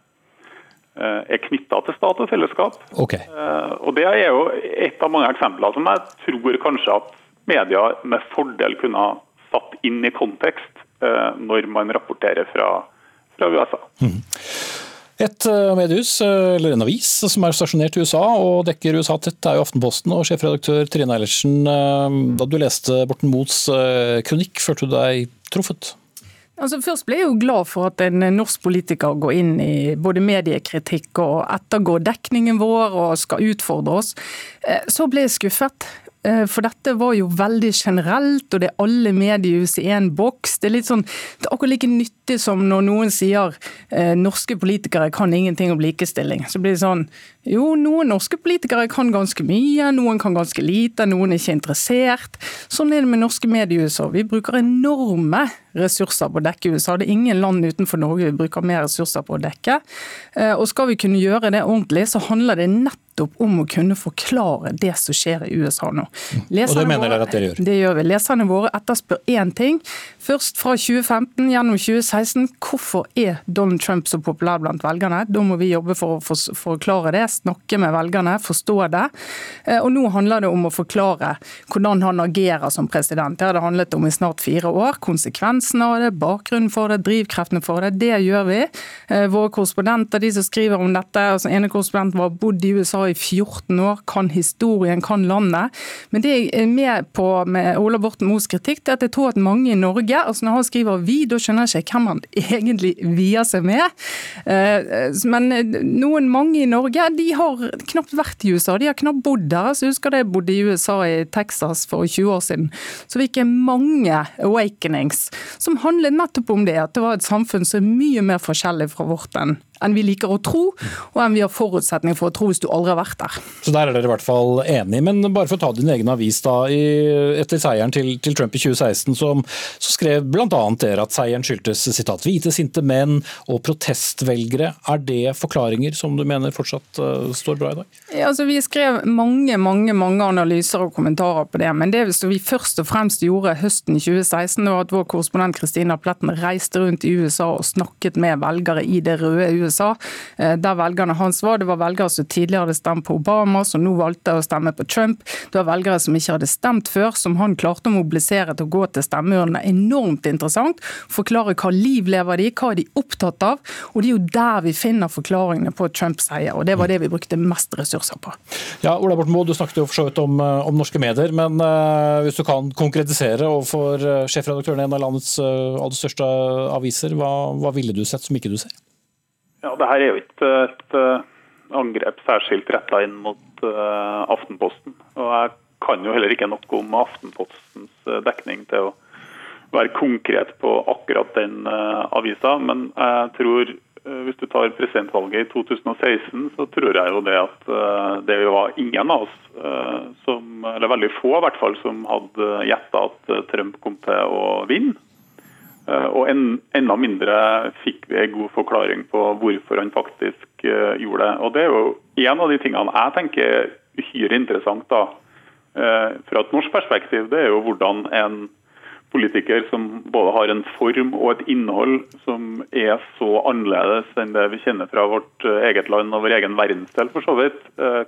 Speaker 12: er knytta til stat og fellesskap.
Speaker 2: Okay.
Speaker 12: Eh, og Det er jo et av mange eksempler som jeg tror kanskje at media med fordel kunne ha satt inn i kontekst eh, når man rapporterer fra, fra USA. Mm.
Speaker 2: Et eh, mediehus, eh, eller en avis, som er stasjonert i USA og dekker USA tett, er jo Aftenposten. og Sjefredaktør Trine Eilertsen, eh, da du leste Borten Moes kronikk, følte du deg truffet?
Speaker 13: Altså Først ble jeg jo glad for at en norsk politiker går inn i både mediekritikk og ettergår dekningen vår og skal utfordre oss. Så ble jeg skuffet. Eh, for dette var jo veldig generelt, og det er alle mediehus i én boks. Det er litt sånn, det er akkurat like nyttig som når noen sier eh, norske politikere kan ingenting om likestilling. Så blir det sånn jo, noen norske politikere kan ganske mye, noen kan ganske lite, noen er ikke interessert. Sånn er det med norske mediehus òg. Vi bruker enorme ressurser på å dekke USA. Det er ingen land utenfor Norge vi bruker mer ressurser på å dekke. Eh, og skal vi kunne gjøre det ordentlig, så handler det nettopp nettopp om å kunne forklare det som skjer i USA nå.
Speaker 2: Leserne og det mener dere at dere gjør?
Speaker 13: Det gjør vi. Leserne våre etterspør én ting. Først fra 2015 gjennom 2016. Hvorfor er Donald Trump så populær blant velgerne? Da må vi jobbe for å forklare det, snakke med velgerne, forstå det. Eh, og nå handler det om å forklare hvordan han agerer som president. Det har det handlet om i snart fire år. Konsekvensene av det, bakgrunnen for det, drivkreftene for det. Det gjør vi. Eh, våre korrespondenter, de som skriver om dette, altså ene korrespondenten var bodd i USA i 14 år, kan historien, kan landet. Men det jeg er med på med Ola Borten Moes kritikk, det er at jeg tror at mange i Norge altså Når han skriver 'vi', da skjønner jeg ikke hvem han egentlig vier seg med. Eh, men noen mange i Norge de har knapt vært i USA, de har knapt bodd der. Så jeg husker jeg bodde i USA, i Texas for 20 år siden. Så fikk jeg mange awakenings som handlet nettopp om det, at det var et samfunn som er mye mer forskjellig fra vårt enn enn vi liker å tro, og enn vi har forutsetning for å tro hvis du aldri har vært der.
Speaker 2: Så der er dere i hvert fall enige. Men bare for å ta din egen avis da, i, etter seieren til, til, Trump i 2016, som, så skrev bl.a. dere at seieren skyldtes sitat, hvite, sinte menn og protestvelgere. Er det forklaringer som du mener fortsatt uh, står bra i dag?
Speaker 13: Ja, altså, vi skrev mange mange, mange analyser og kommentarer på det. Men det vi først og fremst gjorde høsten 2016, var at vår korrespondent Kristina Pletten reiste rundt i USA og snakket med velgere i det røde USA USA, eh, der velgerne hans var. Det var velgere som tidligere hadde stemt på Obama, som nå valgte å stemme på Trump. Det var velgere som ikke hadde stemt før, som han klarte å mobilisere til å gå til stemmeurnene. Enormt interessant. Forklare hva liv lever de, hva er de opptatt av. Og det er jo der vi finner forklaringene på Trumps seier, og det var det vi brukte mest ressurser på.
Speaker 2: Ja, Ola Borten Moe, du snakket jo for så vidt om, eh, om norske medier, men uh, hvis du kan konkretisere overfor sjefredaktøren i en av landets uh, aller største aviser, hva, hva ville du sett som ikke du ser?
Speaker 12: Ja, det her er jo ikke et uh, angrep særskilt retta inn mot uh, Aftenposten. Og jeg kan jo heller ikke noe om Aftenpostens uh, dekning til å være konkret på akkurat den avisa. Men jeg tror, hvis du tar presidentvalget i 2016, så tror jeg jo det at det var ingen av oss, som, eller veldig få i hvert fall, som hadde gjetta at Trump kom til å vinne. Eh, og en, enda mindre fikk vi en god forklaring på hvorfor han faktisk uh, gjorde det. Og Det er jo en av de tingene jeg tenker er uhyre interessant da, uh, fra et norsk perspektiv. Det er jo hvordan en politiker som både har en form og et innhold som er så annerledes enn det vi kjenner fra vårt eget land og vår egen verdensdel, for så vidt,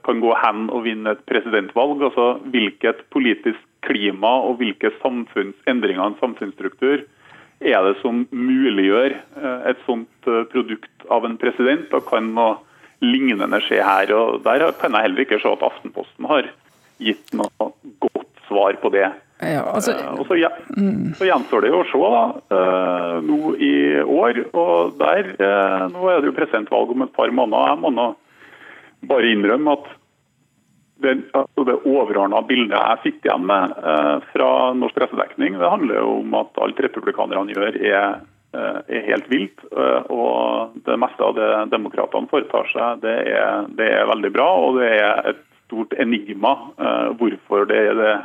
Speaker 12: kan gå hen og vinne et presidentvalg. Altså hvilket politisk klima og hvilke samfunnsendringer en samfunnsstruktur er det som muliggjør eh, et sånt eh, produkt av en president? Da kan noe lignende skje her. og Der kan jeg heller ikke se at Aftenposten har gitt noe godt svar på det. Ja, altså, eh, og så, mm. så, gjenstår det jo å se da, nå i år. og der, Nå er det jo presidentvalg om et par måneder. Jeg må nå bare innrømme at det, altså det overordna bildet jeg sitter igjen med eh, fra norsk pressedekning, det handler jo om at alt republikanerne gjør er, eh, er helt vilt. Eh, og det meste av det demokratene foretar seg, det er, det er, veldig bra. Og det er et stort enigma eh, hvorfor det er det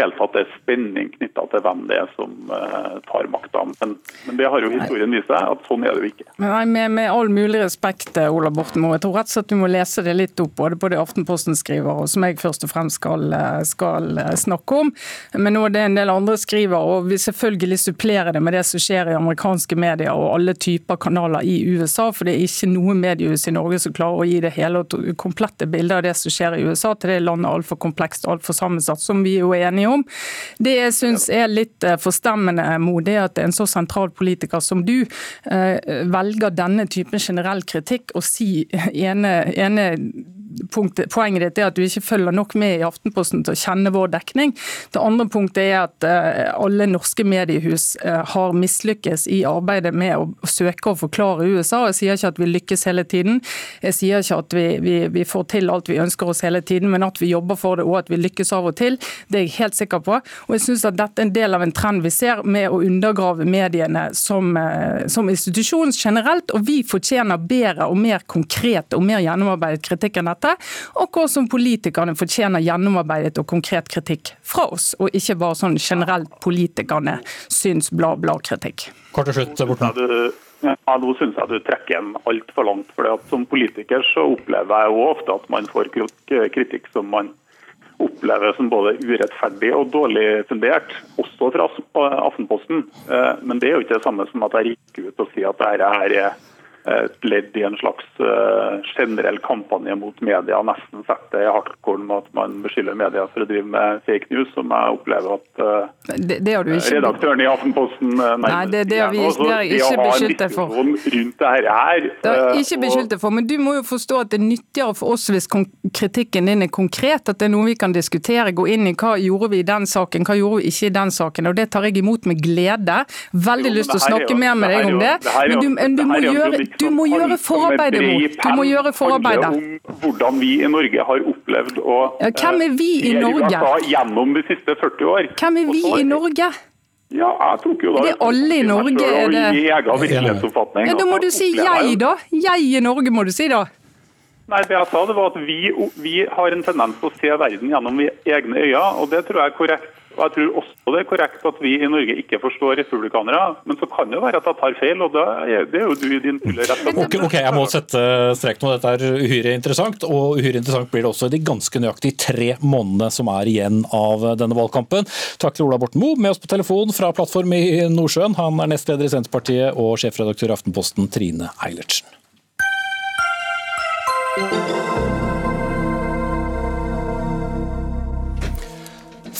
Speaker 12: helt tatt er spenning knytta til hvem det er som uh, tar makta. Men, men, det har jo historien vist seg at sånn er det jo ikke.
Speaker 13: Nei, med, med, all mulig respekt, eh, Ola Borten Moe. Jeg tror rett og slett du må lese det litt opp, både på det Aftenposten skriver og som jeg først og fremst skal, eh, skal snakke om. Men er det en del andre skriver, og vi selvfølgelig supplerer det med det som skjer i amerikanske medier og alle typer kanaler i USA. For det er ikke noe mediehus i Norge som klarer å gi det hele og komplette bildet av det som skjer i USA, til det landet altfor komplekst og altfor sammensatt, som vi jo er enige enige om. Det jeg syns er litt eh, forstemmende, Mo, det er at en så sentral politiker som du eh, velger denne typen generell kritikk og si ene, ene punktet, poenget ditt er at du ikke følger nok med i Aftenposten til å kjenne vår dekning. Det andre punktet er at uh, alle norske mediehus uh, har mislykkes i arbeidet med å søke å forklare USA. Jeg sier ikke at vi lykkes hele tiden, jeg sier ikke at vi, vi, vi får til alt vi ønsker oss hele tiden, men at vi jobber for det og at vi lykkes av og til, det er jeg helt sikker på. Og jeg synes at dette er en del av en trend vi ser med å undergrave mediene som, uh, som institusjon generelt, og vi fortjener bedre og mer konkret og mer gjennomarbeidet kritikk enn dette dette, og hvor som politikerne fortjener gjennomarbeidet og konkret kritikk fra oss, og ikke bare sånn generelt politikerne syns bla-bla-kritikk.
Speaker 2: Kort til slutt, Borten.
Speaker 12: Ja, Nå syns jeg du trekker en altfor langt. for at Som politiker så opplever jeg ofte at man får kritikk som man opplever som både urettferdig og dårlig fundert, også fra Aftenposten. Eh, men det er jo ikke det samme som at jeg gikk ut og sier at dette her er et ledd i en slags uh, generell kampanje mot media. Nesten sette i hardcore med at man beskylder media for å drive med fake news, som jeg opplever at uh, det, det redaktøren i Aftenposten uh,
Speaker 13: Nei, det, det har vi det har ikke beskyldt deg for.
Speaker 12: Rundt det her,
Speaker 13: det har ikke beskyldt deg for, men du må jo forstå at det er nyttigere for oss hvis kritikken din er konkret, at det er noe vi kan diskutere, gå inn i hva gjorde vi i den saken, hva gjorde vi ikke i den saken. og Det tar jeg imot med glede. Veldig jo, lyst til å snakke mer med deg om det, men du, men du må gjøre du må gjøre forarbeidet mot. Du må gjøre forarbeidet.
Speaker 12: om hvordan vi i Norge har opplevd å
Speaker 13: ja, Hvem er vi i eh, Norge?
Speaker 12: Gjennom de siste 40 år.
Speaker 13: Hvem er vi i Norge?
Speaker 12: Ja, jeg tok jo da...
Speaker 13: Er det alle i Norge? Er det... Ja, da må du si jeg, da. Jeg i Norge, må du si da.
Speaker 12: Nei, det jeg sa det var at vi, vi har en tendens til å se verden gjennom egne øyne, og det tror jeg er korrekt. Og Jeg tror også det er korrekt at vi i Norge ikke forstår republikanere, men så kan det være at jeg tar feil, og er, det er jo du i din fulle rett
Speaker 2: okay, ok, Jeg må sette strek nå, dette er uhyre interessant, og uhyre interessant blir det også i de ganske nøyaktig tre månedene som er igjen av denne valgkampen. Takk til Ola Borten Moe, med oss på telefon fra plattform i Nordsjøen. Han er nestleder i Senterpartiet og sjefredaktør i Aftenposten, Trine Eilertsen.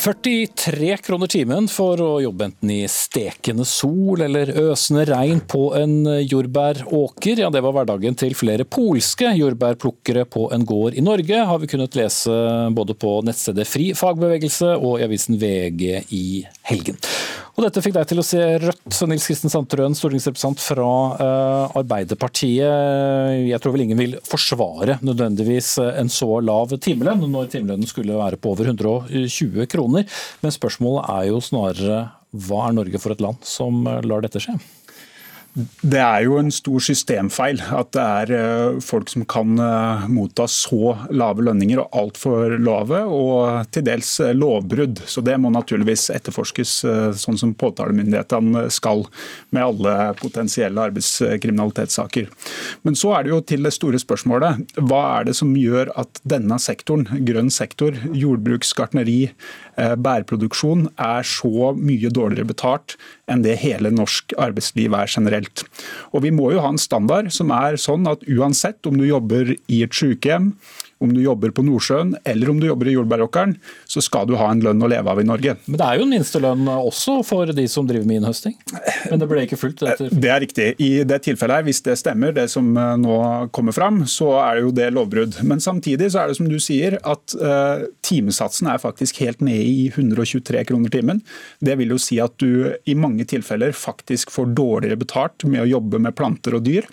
Speaker 2: 43 kroner timen for å jobbe enten i stekende sol eller øsende regn på en jordbæråker. Ja, det var hverdagen til flere polske jordbærplukkere på en gård i Norge, har vi kunnet lese både på nettstedet Fri fagbevegelse og i avisen VG i helgen. Og dette fikk deg til å se rødt, Nils Kristen Sandtrøen, stortingsrepresentant fra uh, Arbeiderpartiet. Jeg tror vel ingen vil forsvare nødvendigvis en så lav timelønn, når timelønnen skulle være på over 120 kroner. Men spørsmålet er jo snarere hva er Norge for et land som lar dette skje?
Speaker 14: Det er jo en stor systemfeil at det er eh, folk som kan eh, motta så lave lønninger og altfor lave, og til dels eh, lovbrudd. Så det må naturligvis etterforskes sånn som påtalemyndighetene skal med alle potensielle arbeidskriminalitetssaker. Men så er det jo til det store spørsmålet. Hva er det som gjør at denne sektoren, grønn sektor, jordbruks, gartneri, bærproduksjon, er så mye dårligere betalt enn det hele norsk arbeidsliv er generelt. Og Vi må jo ha en standard som er sånn at uansett om du jobber i et sykehjem, om du jobber på Nordsjøen eller om du jobber i jordbæråkeren, så skal du ha en lønn å leve av i Norge.
Speaker 2: Men det er jo en minstelønn også for de som driver med innhøsting? Men det ble ikke fulgt? Etter.
Speaker 14: Det er riktig. I det tilfellet her, hvis det stemmer, det som eh, nå kommer fram, så er det jo det lovbrudd. Men samtidig så er det som du sier, at uh, timesatsen er faktisk helt nede i 123 kroner timen. Det vil jo si at du i mange tilfeller faktisk får dårligere betalt med å jobbe med planter og dyr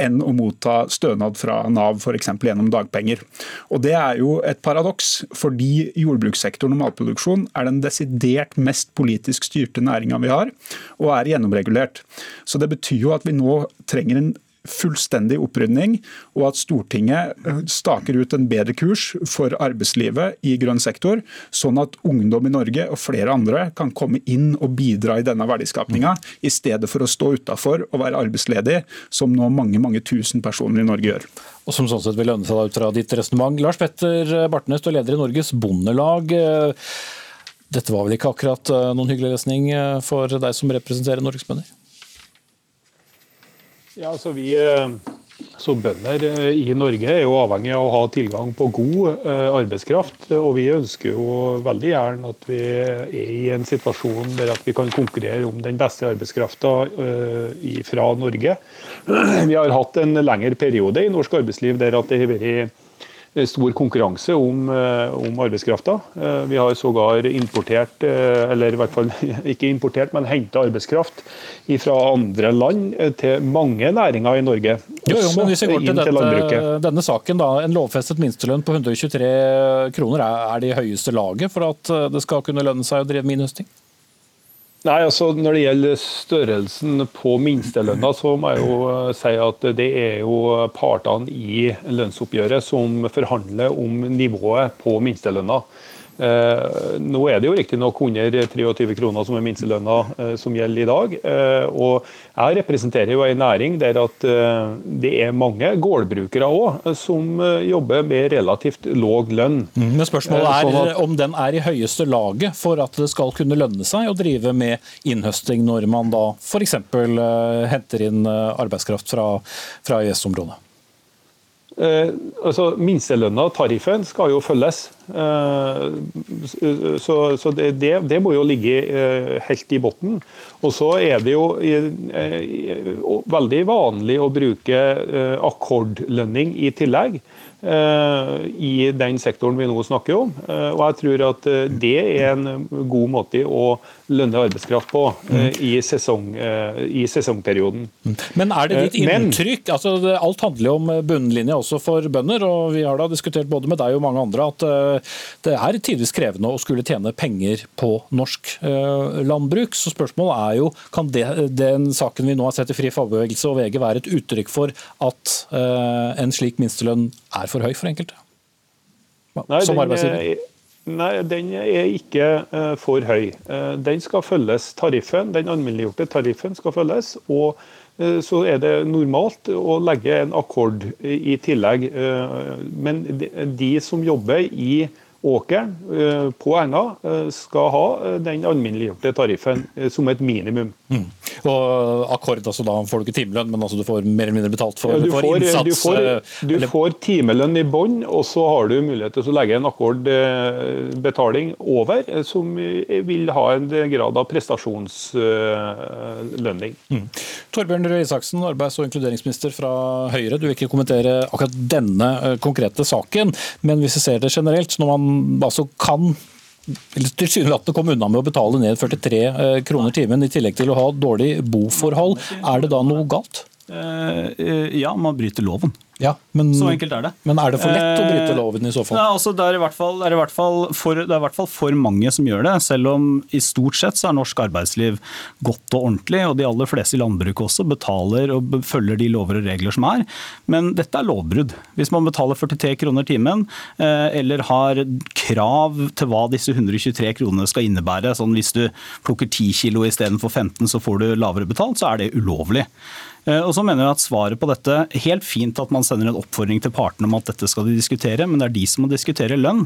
Speaker 14: enn å motta stønad fra Nav f.eks. gjennom dagpenger. Og Det er jo et paradoks, fordi jordbrukssektoren og matproduksjon er den desidert mest politisk styrte næringa vi har, og er gjennomregulert. Så Det betyr jo at vi nå trenger en fullstendig opprydning, og at Stortinget eh, staker ut en bedre kurs for arbeidslivet i grønn sektor, sånn at ungdom i Norge og flere andre kan komme inn og bidra i denne verdiskapinga, i stedet for å stå utafor og være arbeidsledig, som nå mange mange tusen personer i Norge gjør.
Speaker 2: Og som sånn sett vil lønne seg ut fra ditt resonnement. Lars Petter Bartnes, du er leder i Norges Bondelag. Dette var vel ikke akkurat eh, noen hyggelig lesning eh, for deg som representerer Norges bønder?
Speaker 15: Ja, altså vi eh, som bønder eh, i Norge er jo avhengig av å ha tilgang på god eh, arbeidskraft. Og vi ønsker jo veldig gjerne at vi er i en situasjon der at vi kan konkurrere om den beste arbeidskrafta fra Norge. Vi har hatt en lengre periode i norsk arbeidsliv der at det har vært stor konkurranse om, eh, om arbeidskrafta. Eh, vi har sågar importert, eh, eller i hvert fall ikke importert, men henta arbeidskraft fra andre land til mange næringer i Norge.
Speaker 2: Jo, jo, men hvis vi går til, dette, denne saken, da, En lovfestet minstelønn på 123 kroner, er det i høyeste laget for at det skal kunne lønne seg å drive med innhøsting?
Speaker 15: Nei, altså Når det gjelder størrelsen på minstelønna, så må jeg jo eh, si at det er jo partene i lønnsoppgjøret som forhandler om nivået på minstelønna. Eh, nå er det jo riktignok under 23 kroner som er minstelønna eh, som gjelder i dag. Eh, og jeg representerer jo en næring der at det er mange gårdbrukere òg som jobber med relativt låg lønn.
Speaker 2: Mm, men spørsmålet er sånn om den er i høyeste laget for at det skal kunne lønne seg å drive med innhøsting når man da f.eks. henter inn arbeidskraft fra, fra EØS-området?
Speaker 15: Eh, altså Minstelønna, tariffen, skal jo følges. Eh, så, så det, det, må jo ligge eh, helt i bunnen. Og så er det jo eh, veldig vanlig å bruke eh, akkordlønning i tillegg. I den sektoren vi nå snakker om. Og jeg tror at det er en god måte å lønne arbeidskraft på mm. i, sesong, i, sesongperioden.
Speaker 2: Mm. Men er det ditt inntrykk altså Alt handler jo om bunnlinje også for bønder. og Vi har da diskutert både med deg og mange andre at det er tidvis krevende å skulle tjene penger på norsk landbruk. Så spørsmålet er jo kan det, den saken vi nå har sett i Fri fagbevegelse og VG være et uttrykk for at en slik minstelønn er for høy for enkelte?
Speaker 15: Som arbeidsgiver? Nei, den er ikke uh, for høy. Uh, den skal følges tariffen, Den alminneliggjorte tariffen skal følges. og uh, så er det normalt å legge en akkord i, tillegg. Men de, som jobber i åkeren eh, på Erna, eh, skal ha eh, den alminneliggjorte tariffen som et minimum. Mm.
Speaker 2: Og akkord, altså da får du ikke timelønn, men altså du får mer eller mindre betalt for, ja, du får, innsats?
Speaker 15: Du får, du får timelønn i bånn, og så har du mulighet til å legge en akkordbetaling over, som vil ha en grad av prestasjonslønning. Mm.
Speaker 2: Torbjørn Røe Isaksen, arbeids- og inkluderingsminister fra Høyre. Du vil ikke kommentere akkurat denne konkrete saken, men hvis vi ser det generelt, når man altså kan tilsynelatende kom unna med å betale ned 43 eh, kroner timen, i tillegg til å ha dårlig boforhold. Er det da noe galt?
Speaker 16: Eh, eh, ja, man bryter loven.
Speaker 2: Ja, men,
Speaker 16: så enkelt er det.
Speaker 2: Men er det for lett å bryte loven i så fall?
Speaker 16: Ja, altså det, er i hvert fall, er i hvert fall for, det er i hvert fall for mange som gjør det. Selv om i stort sett så er norsk arbeidsliv godt og ordentlig, og de aller fleste i landbruket også betaler og følger de lover og regler som er. Men dette er lovbrudd. Hvis man betaler 43 kroner timen, eller har krav til hva disse 123 kronene skal innebære, sånn hvis du plukker 10 kilo istedenfor 15, så får du lavere betalt, så er det ulovlig. Eh, og så mener jeg at svaret på dette, Helt fint at man sender en oppfordring til partene om at dette skal de diskutere, men det er de som må diskutere lønn.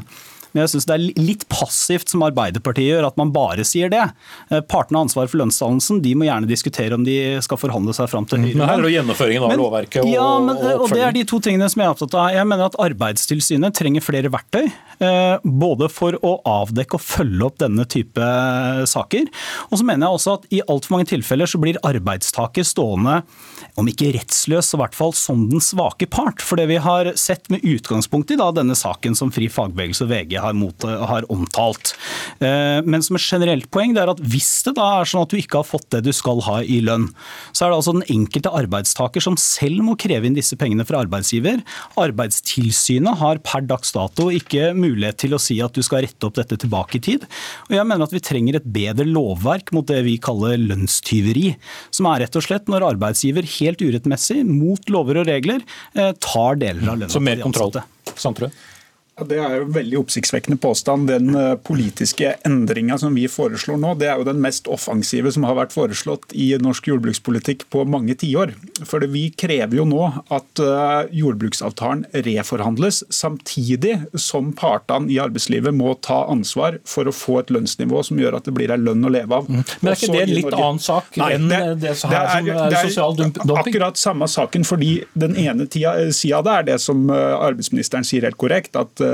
Speaker 16: Men jeg syns det er litt passivt som Arbeiderpartiet gjør, at man bare sier det. Eh, partene har ansvaret for lønnsdannelsen. De må gjerne diskutere om de skal forhandle seg fram til høyere.
Speaker 2: Men her er det gjennomføringen av men, lovverket og,
Speaker 16: ja, men, og, og det er de to tingene som jeg er opptatt av. Jeg mener at Arbeidstilsynet trenger flere verktøy. Både for å avdekke og følge opp denne type saker. Og så mener jeg også at i altfor mange tilfeller så blir arbeidstaker stående, om ikke rettsløs, så i hvert fall som den svake part. For det vi har sett med utgangspunkt i da, denne saken som Fri fagbevegelse og VG har, mot, har omtalt. Men som et generelt poeng det er at hvis det da er sånn at du ikke har fått det du skal ha i lønn, så er det altså den enkelte arbeidstaker som selv må kreve inn disse pengene fra arbeidsgiver. Arbeidstilsynet har per dags dato ikke mulighet til å si at du skal rette opp dette tilbake i tid. Og jeg mener at vi trenger et bedre lovverk mot det vi kaller lønnstyveri. Som er rett og slett når arbeidsgiver helt urettmessig, mot lover og regler, eh, tar deler av lønna
Speaker 2: Så mer kontroll. Sandtrø?
Speaker 14: Det er jo veldig oppsiktsvekkende påstand. Den eh, politiske endringa som vi foreslår nå, det er jo den mest offensive som har vært foreslått i norsk jordbrukspolitikk på mange tiår. For vi krever jo nå at eh, jordbruksavtalen reforhandles, samtidig som partene i arbeidslivet må ta ansvar for å få et lønnsnivå som gjør at det blir en lønn å leve av.
Speaker 2: Mm. Men er ikke det en litt annen sak
Speaker 14: Nei,
Speaker 2: enn det, det, som er, er, er sosial dumping?
Speaker 14: Akkurat samme saken, fordi den ene sida av det er det som eh, arbeidsministeren sier helt korrekt, at Eh,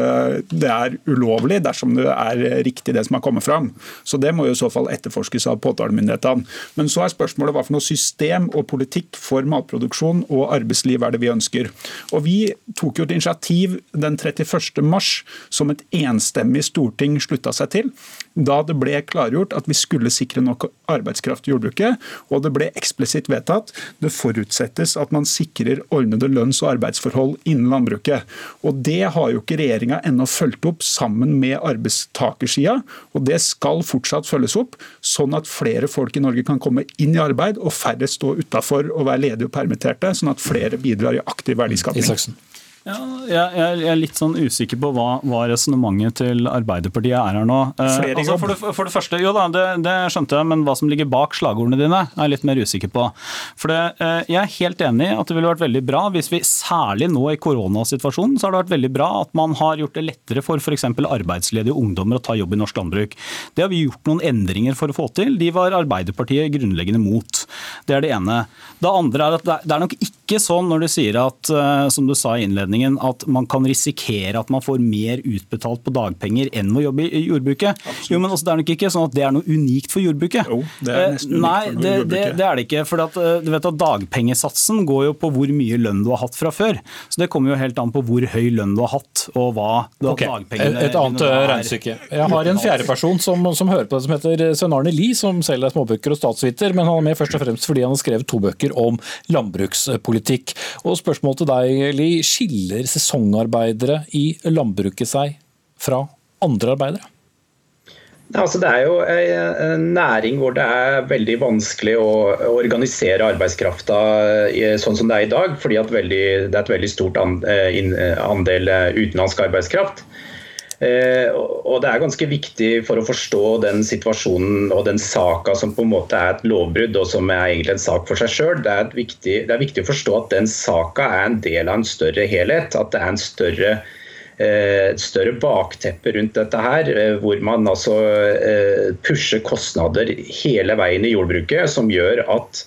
Speaker 14: det er ulovlig dersom det er riktig det som har kommet fram. Så Det må jo i så fall etterforskes av påtalemyndighetene. Men så er spørsmålet hva for noe system og politikk for matproduksjon og arbeidsliv er det vi ønsker. Og Vi tok jo et initiativ den 31. mars som et enstemmig storting slutta seg til, da det ble klargjort at vi skulle sikre nok arbeidskraft i jordbruket. Og det ble eksplisitt vedtatt det forutsettes at man sikrer ordnede lønns- og arbeidsforhold innen landbruket. Og Det har jo ikke regjeringa ennå fulgt opp sammen med arbeidstakersida. Og det skal fortsatt følges opp, sånn at flere folk i Norge kan komme inn i arbeid og færre stå utafor og være ledige og permitterte, sånn at flere bidrar i aktiv verdiskaping.
Speaker 16: Ja, jeg, er litt sånn usikker på hva, hva resonnementet til Arbeiderpartiet er her nå. Eh, altså for, det, for, det, første, jo da, det, det, skjønte jeg, men hva som ligger bak slagordene dine, er jeg litt mer usikker på. For det, eh, Jeg er helt enig i at det ville vært veldig bra hvis vi, særlig nå i koronasituasjonen, så har det vært veldig bra at man har gjort det lettere for f.eks. arbeidsledige ungdommer å ta jobb i norsk landbruk. Det har vi gjort noen endringer for å få til. De var Arbeiderpartiet grunnleggende mot. Det er det ene. Det andre er at det er nok ikke sånn når du sier at, eh, som du sa i innledningen, innledningen at man kan risikere at man får mer utbetalt på dagpenger enn å jobbe i jordbruket. Absolutt. Jo, men også, Det er nok ikke sånn at det er noe unikt for jordbruket.
Speaker 14: Jo, det er nesten unikt
Speaker 16: Nei, for det, jordbruket. Det, det, er det ikke. for at, eh, du vet at Dagpengesatsen går jo på hvor mye lønn du har hatt fra før. Så Det kommer jo helt an på hvor høy lønn du har hatt og hva du
Speaker 2: okay.
Speaker 16: har dagpengene
Speaker 2: Et annet eh, regnestykke. Jeg har en fjerdeperson som, som hører på det, som heter Svein Arne Lie, som selv er småbøker og statsviter, men han er med først og fremst fordi han har skrevet to bøker om landbrukspolitikk. Og Spørsmålet til deg, Lie, skiller sesongarbeid sesongarbeidere i landbruket seg fra andre arbeidere?
Speaker 17: Altså, det er jo en næring hvor det er veldig vanskelig å organisere arbeidskrafta sånn som det er i dag, fordi veldig, det er et veldig stort eh, andel eh, utenlandsk arbeidskraft. Eh, og Det er ganske viktig for å forstå den situasjonen og den saka som på en måte er et lovbrudd, og som er egentlig en sak for seg sjøl. Det, det, er viktig å forstå at den saka er en del av en større helhet. At det er en større, eh, et større bakteppe rundt dette her, eh, hvor man altså pusher kostnader hele veien i jordbruket, som gjør at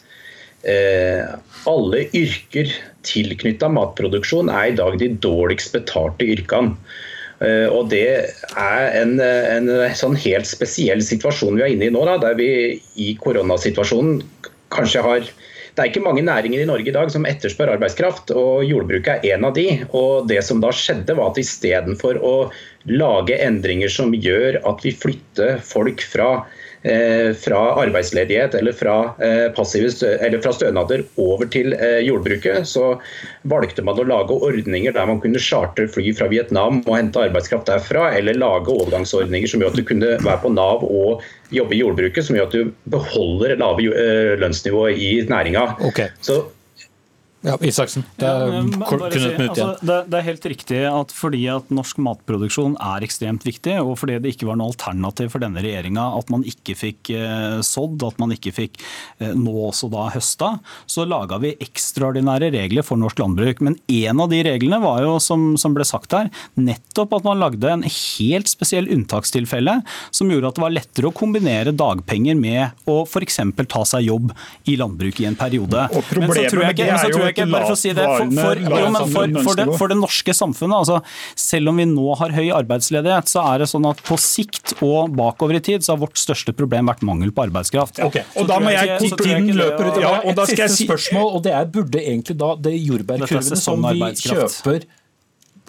Speaker 17: alle yrker tilknytta matproduksjon er i dag de dårligst betalte yrkene. Eh, og Det er en, en, sånn helt spesiell situasjon vi er inne i nå, da, der vi i koronasituasjonen kanskje har det er ikke mange næringer i Norge i dag som etterspør arbeidskraft, og jordbruket er en av de. Og det som da skjedde var at Istedenfor å lage endringer som gjør at vi flytter folk fra Eh, fra arbeidsledighet eller fra, eh, passive, eller fra stønader over til eh, jordbruket, så valgte man å lage ordninger der man kunne chartre fly fra Vietnam og hente arbeidskraft derfra, eller lage overgangsordninger som gjør at du kunne være på Nav og jobbe i jordbruket, som gjør at du beholder lave lønnsnivå i næringa.
Speaker 2: Okay.
Speaker 17: Så
Speaker 2: ja, Isaksen, det er, ja, kun
Speaker 16: si, altså, det, det, er helt riktig at fordi at norsk matproduksjon er ekstremt viktig, og fordi det ikke var noe alternativ for denne regjeringa at man ikke fikk eh, sådd, at man ikke fikk eh, nå også da høsta, så laga vi ekstraordinære regler for norsk landbruk. Men en av de reglene var jo, som, som ble sagt her, nettopp at man lagde en helt spesiell unntakstilfelle som gjorde at det var lettere å kombinere dagpenger med å f.eks. ta seg jobb i landbruket i en periode.
Speaker 14: Og problemet med det er jo
Speaker 16: ikke, bare for å si det, for, for, jo, men for, for, det, for det norske samfunnet, altså, selv om vi nå har høy arbeidsledighet, så er det sånn at på sikt og bakover i tid så har vårt største problem vært mangel på arbeidskraft.
Speaker 2: Okay. Og da må jeg, jeg tiden løper ut. Ja, og da skal jeg si spørsmål, og det er burde egentlig da det jordbærkurvene som vi kjøper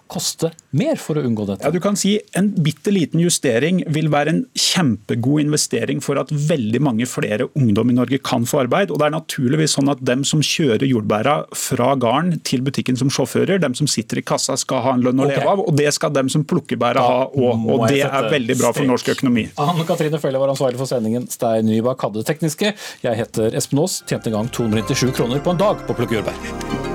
Speaker 2: koste mer for å unngå dette?
Speaker 14: Ja, du kan si En bitte liten justering vil være en kjempegod investering for at veldig mange flere ungdom i Norge kan få arbeid. og det er naturligvis sånn at dem som kjører jordbæra fra gården til butikken som sjåfører, dem som sitter i kassa skal ha en lønn å okay. leve av, og det skal dem som plukker bæra ha òg. Og det er veldig bra for norsk økonomi.
Speaker 2: Anne Katrine Felle var ansvarlig for sendingen. Stein Nybakk hadde det tekniske. Jeg heter Espen Aas, tjente en gang 297 kroner på en dag på å plukke jordbær.